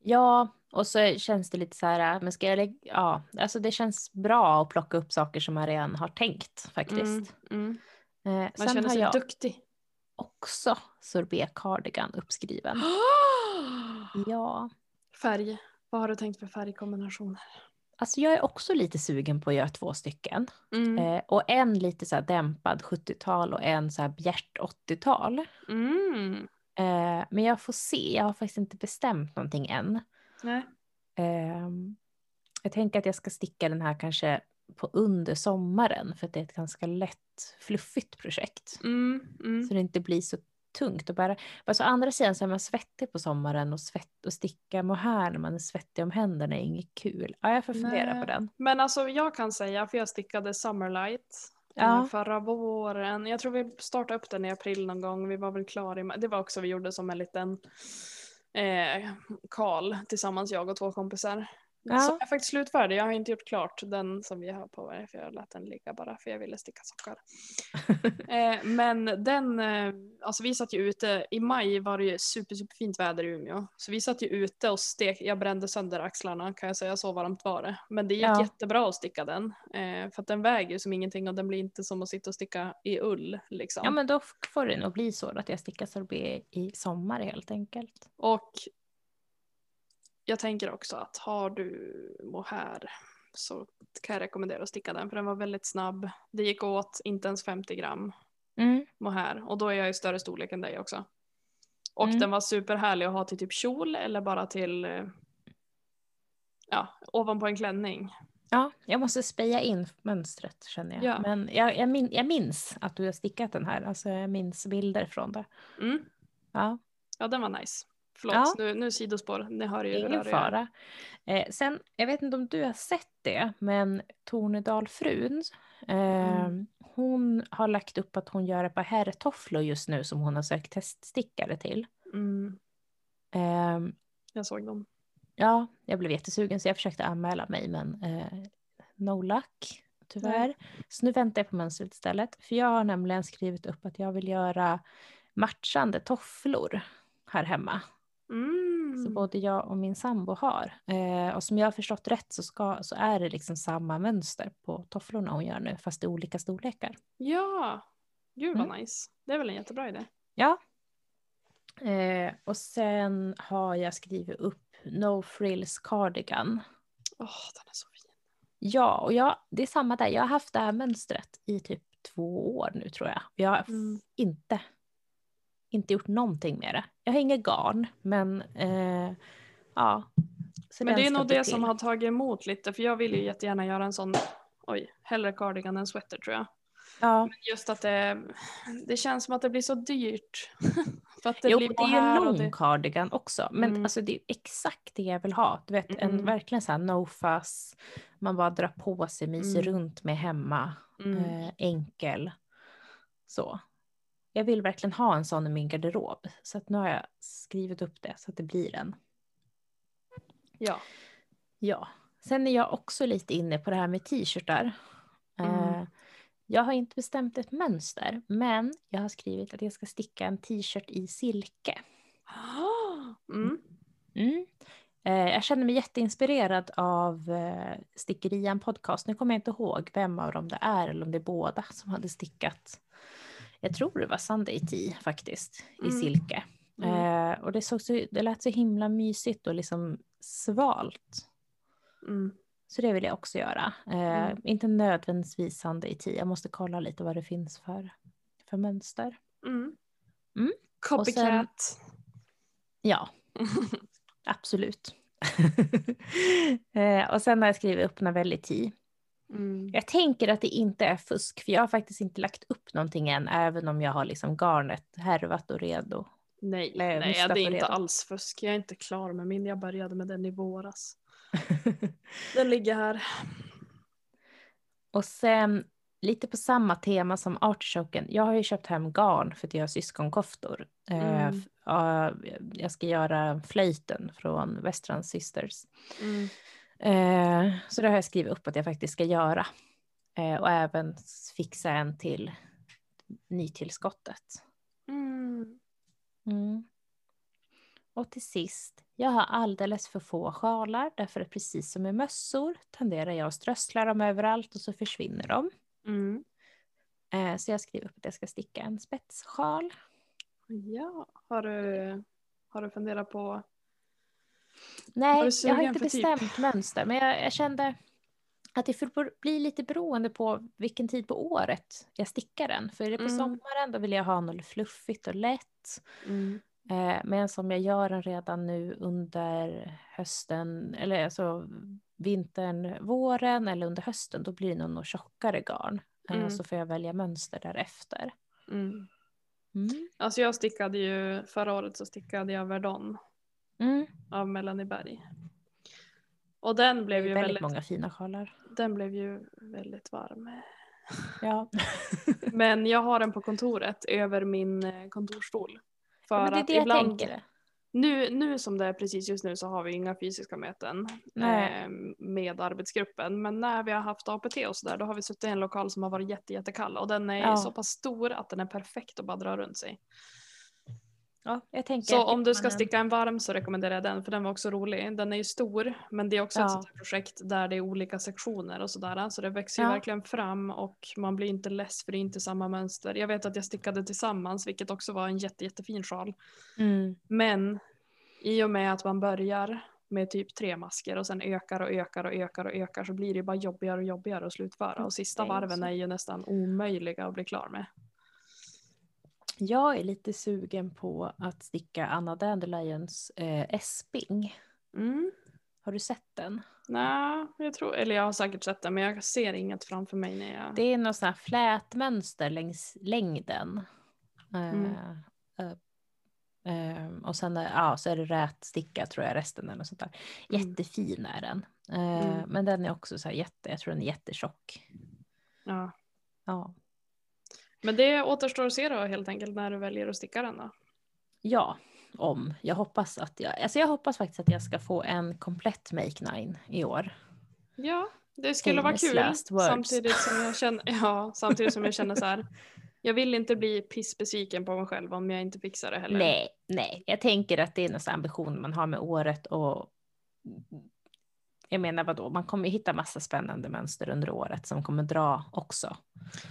Ja, och så känns det lite så här, men ska jag lägga, ja, alltså det känns bra att plocka upp saker som man redan har tänkt faktiskt. Mm, mm. Eh, Man känner sig jag duktig. Också sorbet cardigan uppskriven. Ja, Färg. Vad har du tänkt för färgkombinationer? alltså jag är också lite sugen på att göra två stycken. Mm. Eh, och en lite så dämpad 70-tal och en så här bjärt 80-tal. Mm. Eh, men jag får se, jag har faktiskt inte bestämt någonting än. Nej. Ehm, jag tänker att jag ska sticka den här kanske på under sommaren för att det är ett ganska lätt fluffigt projekt. Mm. Mm. Så det inte blir så tungt att bära. Alltså, å andra sidan så är man svettig på sommaren och, svett, och sticka mohair när man är svettig om händerna är inget kul. Ja, jag får fundera Nej. på den. Men alltså jag kan säga, för jag stickade Summerlight Ja. eh, förra våren. Jag tror vi startade upp den i april någon gång. Vi var väl klara i. Det var också vi gjorde som en liten eh, call tillsammans jag och två kompisar. Ja. Så jag är faktiskt slutfärdig. Jag har inte gjort klart den som vi har på mig för jag lät den ligga bara för jag ville sticka sockar. eh, men den, eh, alltså vi satt ju ute, i maj var det ju super, superfint väder i Umeå. Så vi satt ju ute och stek, jag brände sönder axlarna kan jag säga, så varmt var det. Men det gick Ja. jättebra att sticka den. Eh, för att den väger som ingenting och den blir inte som att sitta och sticka i ull liksom. Ja, men då får det nog bli så att jag stickar sorbet i sommar helt enkelt. Och jag tänker också att har du mohair så kan jag rekommendera att sticka den för den var väldigt snabb. Det gick åt inte ens 50 gram Mm. mohair och då är jag i större storlek än dig också. Och Mm. den var superhärlig att ha till typ kjol eller bara till ja, ovanpå en klänning. Ja, jag måste speja in mönstret känner jag. Ja. Men jag, jag, min, jag minns att du har stickat den här. Alltså jag minns bilder från det. Mm. Ja, Ja, den var nice. Förlåt, Ja. nu, nu sidospår. Ni hör ju ingen fara. Eh, sen, jag vet inte om du har sett det, men Tornedalfrun, eh, Mm. hon har lagt upp att hon gör ett par herrtofflor just nu som hon har sökt teststickare till. Mm, Eh, jag såg dem. ja, jag blev jättesugen så jag försökte anmäla mig men eh, no luck tyvärr. Så nu väntar jag på mönstret istället. För jag har nämligen skrivit upp att jag vill göra matchande tofflor här hemma. Mm. Så både jag och min sambo har. Eh, och som jag har förstått rätt så, ska, så är det liksom samma mönster på tofflorna hon gör nu fast i olika storlekar. Ja, gud vad Mm. nice. Det är väl en jättebra idé. Ja. Eh, och sen har jag skrivit upp No Frills Cardigan. Åh, den är så fin. Ja, och jag, det är samma där. Jag har haft det här mönstret i typ två år nu tror jag. Jag har Mm. inte, inte gjort någonting med det. Jag har inget garn, men eh, ja. Så Men det är nog det som till. har tagit emot lite för jag vill ju jättegärna göra en sån, oj, hellre cardigan än sweater tror jag. Ja, Men just att det, det känns som att det blir så dyrt För att det jo, blir det är ju en lång det... cardigan också. Men Mm. alltså det är exakt det jag vill ha. Du vet, en Mm. verkligen så här no fuss. Man bara drar på sig, myser Mm. runt med hemma. Mm. Eh, enkel. Så. Jag vill verkligen ha en sån i min garderob. Så att nu har jag skrivit upp det så att det blir en. Ja. Ja. Sen är jag också lite inne på det här med t-shirtar. Mm. Eh, jag har inte bestämt ett mönster, men jag har skrivit att jag ska sticka en t-shirt i silke. Mm. Mm. Eh, jag känner mig jätteinspirerad av eh, Stickerian podcast. Nu kommer jag inte ihåg vem av dem det är eller om det är båda som hade stickat. Jag tror det var Sunday Tea faktiskt i Mm. silke. Mm. Eh, och det, såg så, det lät så himla mysigt och liksom svalt. Mm. Så det vill jag också göra. Eh, Mm. Inte nödvändigtvis Sunday Tea. Jag måste kolla lite vad det finns för, för mönster. Mm. Mm. Copycat. Ja, absolut. eh, och sen har jag skrivit upp Navelli Tea. Mm. Jag tänker att det inte är fusk, för jag har faktiskt inte lagt upp någonting än, även om jag har liksom garnet härvat och redo. Nej, Nej, nej det är inte redan. alls fusk. Jag är inte klar med min. Jag började med den i våras. Den ligger här. och sen lite på samma tema som artichoken. Jag har ju köpt hem garn för att jag har syskonkoftor. Eh, Mm. jag ska göra flöjten från Westrand Sisters. Mm. Eh, så det har jag skrivit upp att jag faktiskt ska göra. Eh, och även fixa en till nytillskottet. Mm. Mm. Och till sist, jag har alldeles för få sjalar därför att precis som med mössor tenderar jag att strössla dem överallt och så försvinner de. Mm. Eh, så jag skriver upp att jag ska sticka en spetssjal. Ja, har du, har du funderat på? Nej, jag har inte typ? bestämt mönster men jag, jag kände att det får bli lite beroende på vilken tid på året jag stickar den. För är det på Mm. sommaren då vill jag ha något fluffigt och lätt. Mm. Eh, men som jag gör den redan nu under hösten, eller alltså vintern, våren eller under hösten, då blir det nog något tjockare garn. Eh, Mm. Så får jag välja mönster därefter. Mm. Mm. Alltså jag stickade ju, förra året så stickade jag Verdon Mm. av Melanie Berg. Och den blev ju väldigt väldigt, många fina sjalar. den blev ju väldigt varm. Ja. Men jag har den på kontoret över min eh, kontorsstol. För ja, men det är det jag ibland, tänker. nu, nu som det är precis just nu så har vi inga fysiska möten eh, med arbetsgruppen. Men när vi har haft APT och sådär då har vi suttit i en lokal som har varit jätte, jättekall och den är Ja. så pass stor att den är perfekt att bara dra runt sig. Ja, jag tänker Så om du ska sticka en varm så rekommenderar jag den för den var också rolig. Den är ju stor men det är också ett Ja. sånt här projekt där det är olika sektioner och sådär. Så det växer ju Ja. verkligen fram och man blir inte less för det är inte samma mönster. Jag vet att jag stickade tillsammans vilket också var en jätte, jättefin sjal. Mm. Men i och med att man börjar med typ tre masker och sen ökar och ökar och ökar och ökar så blir det bara jobbigare och jobbigare att slutföra och sista ju varven är ju nästan omöjliga att bli klar med. Jag är lite sugen på att sticka Anna Dandelions eh, Esping. Mm. Har du sett den? Nej, jag tror, eller jag har säkert sett det men jag ser inget framför mig när jag... Det är något sånt här flätmönster längs längden. Mm. Eh, eh, eh, och sen är- ja, så är det rätsticka tror jag resten eller något sånt där. Mm. Jättefin är den. Mm. Men den är också så här jätte, jag tror den är jättetjock. Ja. Ja. Men det återstår att se då helt enkelt när du väljer att sticka den då. ja, om. Jag hoppas att jag, alltså jag hoppas faktiskt att jag ska få en komplett Make Nine i år. Ja, det skulle vara kul. Samtidigt som jag känner, ja, samtidigt som jag känner så här. Jag vill inte bli pissbesviken på mig själv om jag inte fixar det heller. Nej, nej, jag tänker att det är sån ambition man har med året och jag menar vadå, man kommer hitta massa spännande mönster under året som kommer dra också.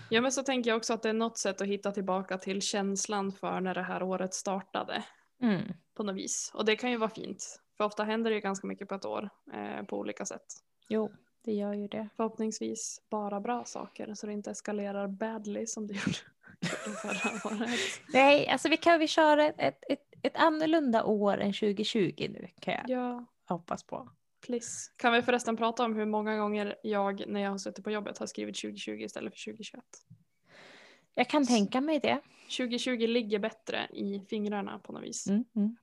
Ja men så tänker jag också att det är något sätt att hitta tillbaka till känslan för när det här året startade. Mm. På något vis. Och det kan ju vara fint. För ofta händer det ju ganska mycket på ett år. Eh, på olika sätt. Jo, det gör ju det. Förhoppningsvis bara bra saker så det inte eskalerar badly som det gjorde gjorde förra året. Nej, alltså vi kan vi köra ett, ett, ett, ett annorlunda år än 2020 nu kan jag Ja, hoppas på. Please. Kan vi förresten prata om hur många gånger jag när jag har suttit på jobbet har skrivit 2020 istället för 2021? Jag kan tänka mig det. 2020 ligger bättre i fingrarna på något vis. Mm, mm.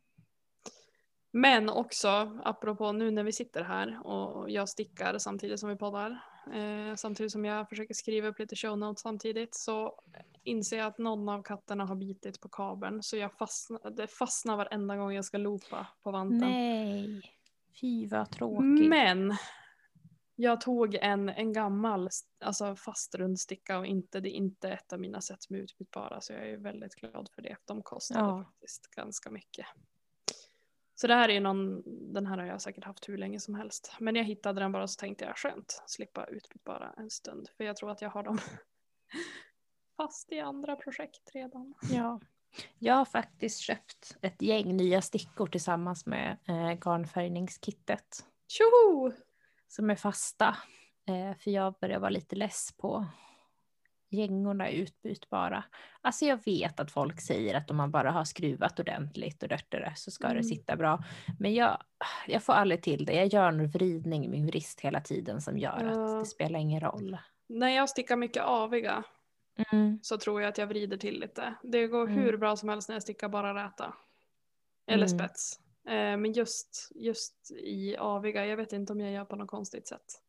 Men också, apropå nu när vi sitter här och jag stickar samtidigt som vi poddar, eh, samtidigt som jag försöker skriva upp lite show notes samtidigt, så inser jag att någon av katterna har bitit på kabeln. Så jag fastnar, det fastnar varenda gång jag ska loopa på vanten. Nej, fy vad tråkigt. Men jag tog en, en gammal alltså fast rundsticka och inte, det är inte ett av mina som är utbytbara så jag är väldigt glad för det. De kostade Ja. faktiskt ganska mycket. Så det här är någon, den här har jag säkert haft hur länge som helst. Men jag hittade den bara så tänkte jag skönt, slippa utbytbara en stund. För jag tror att jag har dem fast i andra projekt redan. Ja. Jag har faktiskt köpt ett gäng nya stickor tillsammans med eh, garnfärgningskittet. Tjoho! som är fasta. Eh, för jag börjar vara lite less på gängorna är utbytbara. Alltså jag vet att folk säger att om man bara har skruvat ordentligt och rört det så ska Mm. det sitta bra. Men jag, jag får aldrig till det. Jag gör en vridning i min vrist hela tiden som gör Ja. att det spelar ingen roll. När jag stickar mycket aviga Mm. så tror jag att jag vrider till lite. Det går Mm. hur bra som helst när jag stickar bara räta. Eller Mm. spets. Eh, men just, just i aviga, jag vet inte om jag gör på något konstigt sätt.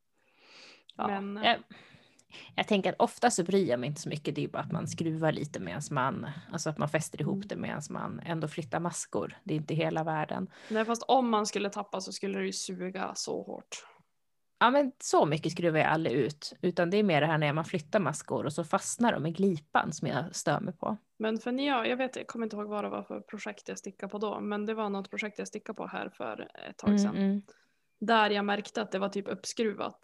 Ja. Men, eh, jag, jag tänker att ofta så bryr jag mig inte så mycket. Det är bara att man skruvar lite medan man, alltså att man fäster ihop Mm. det medan man ändå flyttar maskor. Det är inte hela världen. Nej, fast om man skulle tappa så skulle det ju suga så hårt. Ja men så mycket skruvar jag aldrig ut. Utan det är mer det här när man flyttar maskor och så fastnar de i glipan som jag stör mig på. Men för när jag, jag vet, jag kommer inte ihåg vad det var för projekt jag stickade på då, men det var något projekt jag stickade på här för ett tag sedan. Mm, mm. Där jag märkte att det var typ uppskruvat.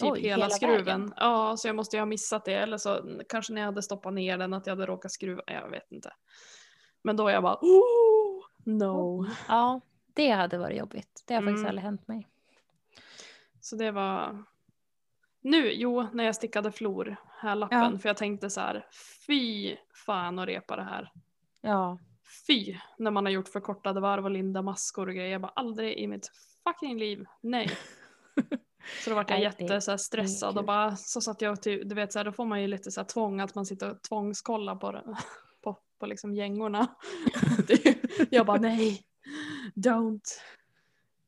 Typ Oj, hela, hela skruven. vägen? Ja, så jag måste ju ha missat det. Eller så kanske när jag hade stoppat ner den att jag hade råkat skruva. Jag vet inte. Men då jag bara oh, no. Ja, det hade varit jobbigt. Det har faktiskt Mm. aldrig hänt mig. Så det var nu, jo, när jag stickade flor, här lappen, Ja. för jag tänkte så här, fy fan att repa det här. Ja, Fy, när man har gjort förkortade varv och linda maskor och grejer. Jag bara aldrig i mitt fucking liv, nej. Så då vart jag Nej, jätte det- så här, stressad kul. och bara så satt jag och du vet så här, då får man ju lite så här tvång att man sitter och tvångskollar på, på, på liksom gängorna. Jag bara nej, don't.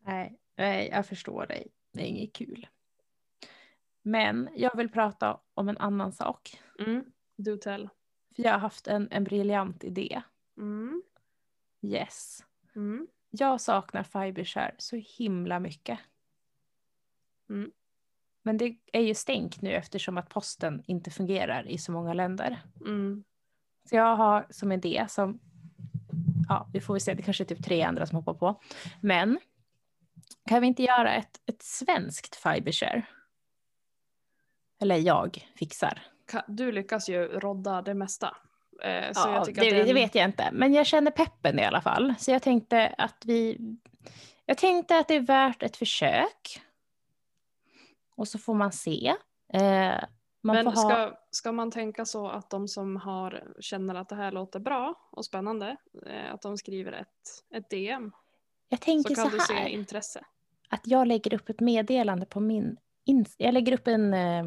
nej, nej, jag förstår dig. Det är inget kul. Men jag vill prata om en annan sak. Mm. Do tell. För jag har haft en, en briljant idé. Mm. Yes. Mm. Jag saknar Fibershare så himla mycket. Mm. Men det är ju stängt nu eftersom att posten inte fungerar i så många länder. Mm. Så jag har som idé som, ja vi får väl se, det kanske är typ tre andra som hoppar på. Men kan vi inte göra ett, ett svenskt Fibershare? Eller jag fixar. Du lyckas ju rodda det mesta. Eh, Ja, det, det, det vet jag inte, men jag känner peppen i alla fall. Så jag tänkte att vi, jag tänkte att det är värt ett försök. Och så får man se. Eh, man Men ha, ska, ska man tänka så att de som har, känner att det här låter bra och spännande, eh, att de skriver ett, ett DM jag så tänker kan så, du se här. intresse. att jag lägger upp ett meddelande på min... Jag lägger upp en... Eh,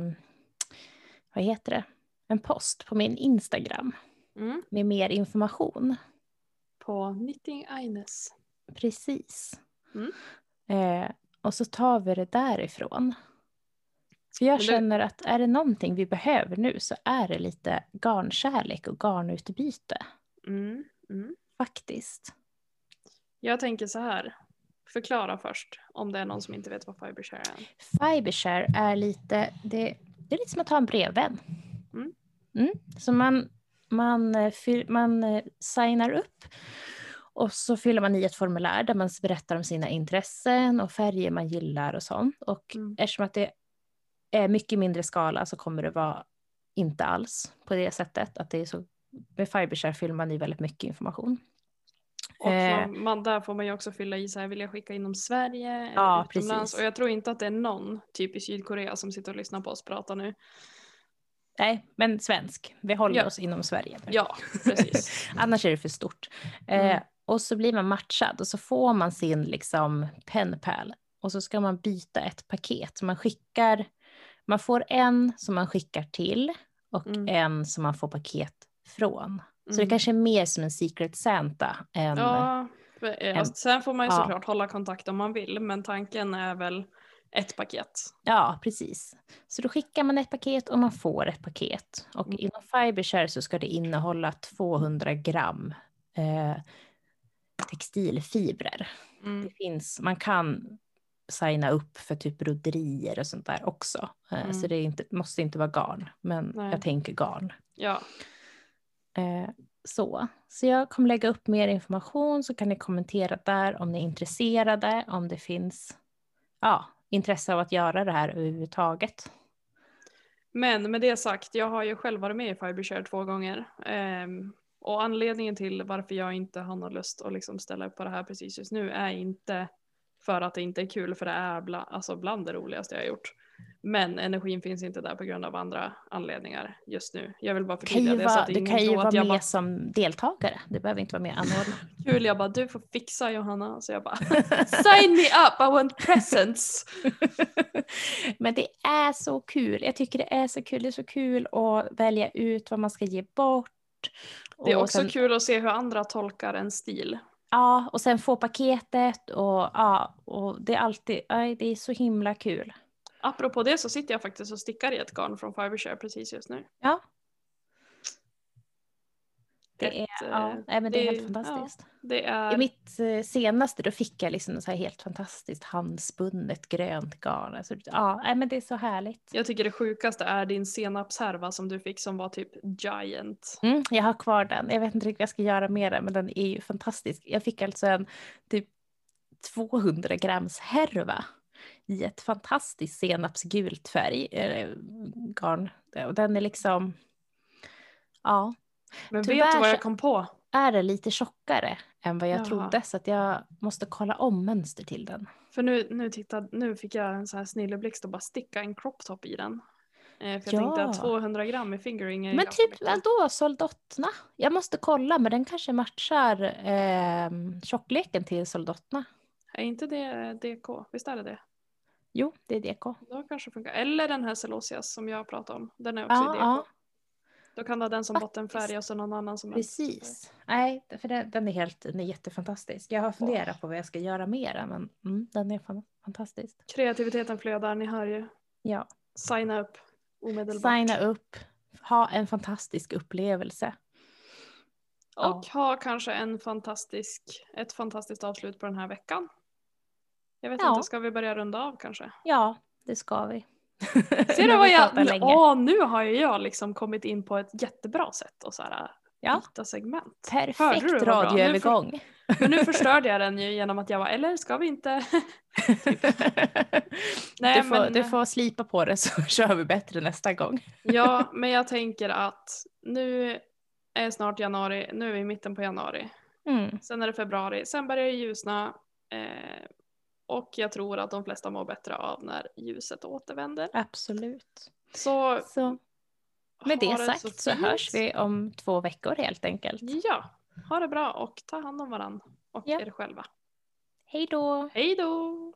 vad heter det? En post på min Instagram Mm. med mer information. På Knitting Aines. Precis. Mm. Eh, och så tar vi det därifrån. För jag känner att är det någonting vi behöver nu så är det lite garnkärlek och garnutbyte. Mm. Mm. Faktiskt. Jag tänker så här, förklara först om det är någon som inte vet vad Fibershare är. Fibershare är lite, det, det är lite som att ha en brevvän. Mm. Mm. Så man, man, eh, man eh, signar upp och så fyller man i ett formulär där man berättar om sina intressen och färger man gillar och sånt. Och Mm. eftersom att det är mycket mindre skala så kommer det vara inte alls på det sättet att det är så med Fibershare fyller man i väldigt mycket information. Och Eh. man, man, där får man ju också fylla i så här, vill jag skicka inom Sverige Ja, utomlands? precis. Och jag tror inte att det är någon, typ i Sydkorea, som sitter och lyssnar på oss prata nu. Nej, men svensk. Vi håller Ja. oss inom Sverige. nu. Ja, precis. Annars är det för stort. Mm. Eh, och så blir man matchad och så får man sin liksom penpal och så ska man byta ett paket. Man skickar, man får en som man skickar till och Mm. en som man får paket från. Så det Mm. kanske är mer som en Secret Santa än... Ja, eh, en- sen får man ju ja. såklart hålla kontakt om man vill men tanken är väl ett paket. Ja, precis. Så då skickar man ett paket och man får ett paket. Och Mm. inom Fibershare så ska det innehålla 200 gram eh, textilfibrer. Mm. Det finns, man kan signa upp för typ broderier och sånt där också. Eh, Mm. Så det inte, måste inte vara garn, men Nej. jag tänker garn. Ja, Eh, så. så jag kommer lägga upp mer information så kan ni kommentera där om ni är intresserade, om det finns ja, intresse av att göra det här överhuvudtaget. men med det sagt, jag har ju själv varit med i Fibershare två gånger. Um, och anledningen till varför jag inte har någon lust att liksom ställa upp på det här precis just nu är inte för att det inte är kul, för det är bland, alltså bland det roligaste jag har gjort. Men energin finns inte där på grund av andra anledningar just nu. Jag vill bara förtydliga det vara, att du kan ju vara med bara som deltagare. Du behöver inte vara med och anordna. kul, jag bara du får fixa Johanna. Så jag bara sign me up, I want presents. Men det är så kul. Jag tycker det är så kul. Det är så kul att välja ut vad man ska ge bort. Det är också sen- kul att se hur andra tolkar en stil. Ja, och sen få paketet och ja, och det är alltid, aj, det är så himla kul. Apropå det så sitter jag faktiskt och stickar i ett garn från Fibershare precis just nu. Ja. Det Ett, är, ja, eh, nej, men det är helt det- fantastiskt. Det är... I mitt eh, senaste då fick jag liksom så här helt fantastiskt handspunnet grönt garn. Alltså, ja, nej, men det är så härligt. Jag tycker det sjukaste är din senapshärva som du fick som var typ giant. Mm, jag har kvar den. Jag vet inte riktigt vad jag ska göra med den, men den är ju fantastisk. Jag fick alltså en typ 200 grams härva i ett fantastiskt senapsgult färg, eh, garn. Och den är liksom, ja, Men Tyvärr vet du vad jag kom på? är det lite tjockare än vad jag Jaha. trodde så att jag måste kolla om mönster till den. För nu, nu, titta, nu fick jag en sån här snilleblixt och bara sticka en crop top i den. Eh, för jag tänkte Ja. att 200 gram i fingering är Men typ vadå, soldottna? Jag måste kolla, men den kanske matchar eh, tjockleken till soldottna. Är inte det DK? Visst är det det? Jo, det är DK. Då kanske funkar. Eller den här Celosias som jag pratade om. Den är också Ja, i DK. ja. Då kan du ha den som Faktiskt. bottenfärg och så någon annan som Precis. Nej, för den, den är helt den är jättefantastisk. Jag har funderat på vad jag ska göra med den, men mm, den är fan, fantastisk. Kreativiteten flödar, ni hör ju. Ja, Signa upp omedelbart. signa upp, ha en fantastisk upplevelse. Och ha kanske en fantastisk, ett fantastiskt avslut på den här veckan. Jag vet Ja. inte, ska vi börja runda av kanske? Ja, det ska vi. Ser du vad jag, åh nu har ju jag liksom kommit in på ett jättebra sätt och så här Ja. byta segment. Perfekt radioövergång. Men nu förstörde jag den ju genom att jag var, eller ska vi inte? Nej, du, får, men- du får slipa på det så kör vi bättre nästa gång. Ja, men jag tänker att nu är snart januari, nu är vi i mitten på januari. Mm. Sen är det februari, sen börjar det ljusna. Eh, och jag tror att de flesta mår bättre av när ljuset återvänder. Absolut. Så Så med det sagt så, fint. hörs vi om två veckor helt enkelt. Ja, ha det bra och ta hand om varandra och Ja. er själva. Hej då! Hej då!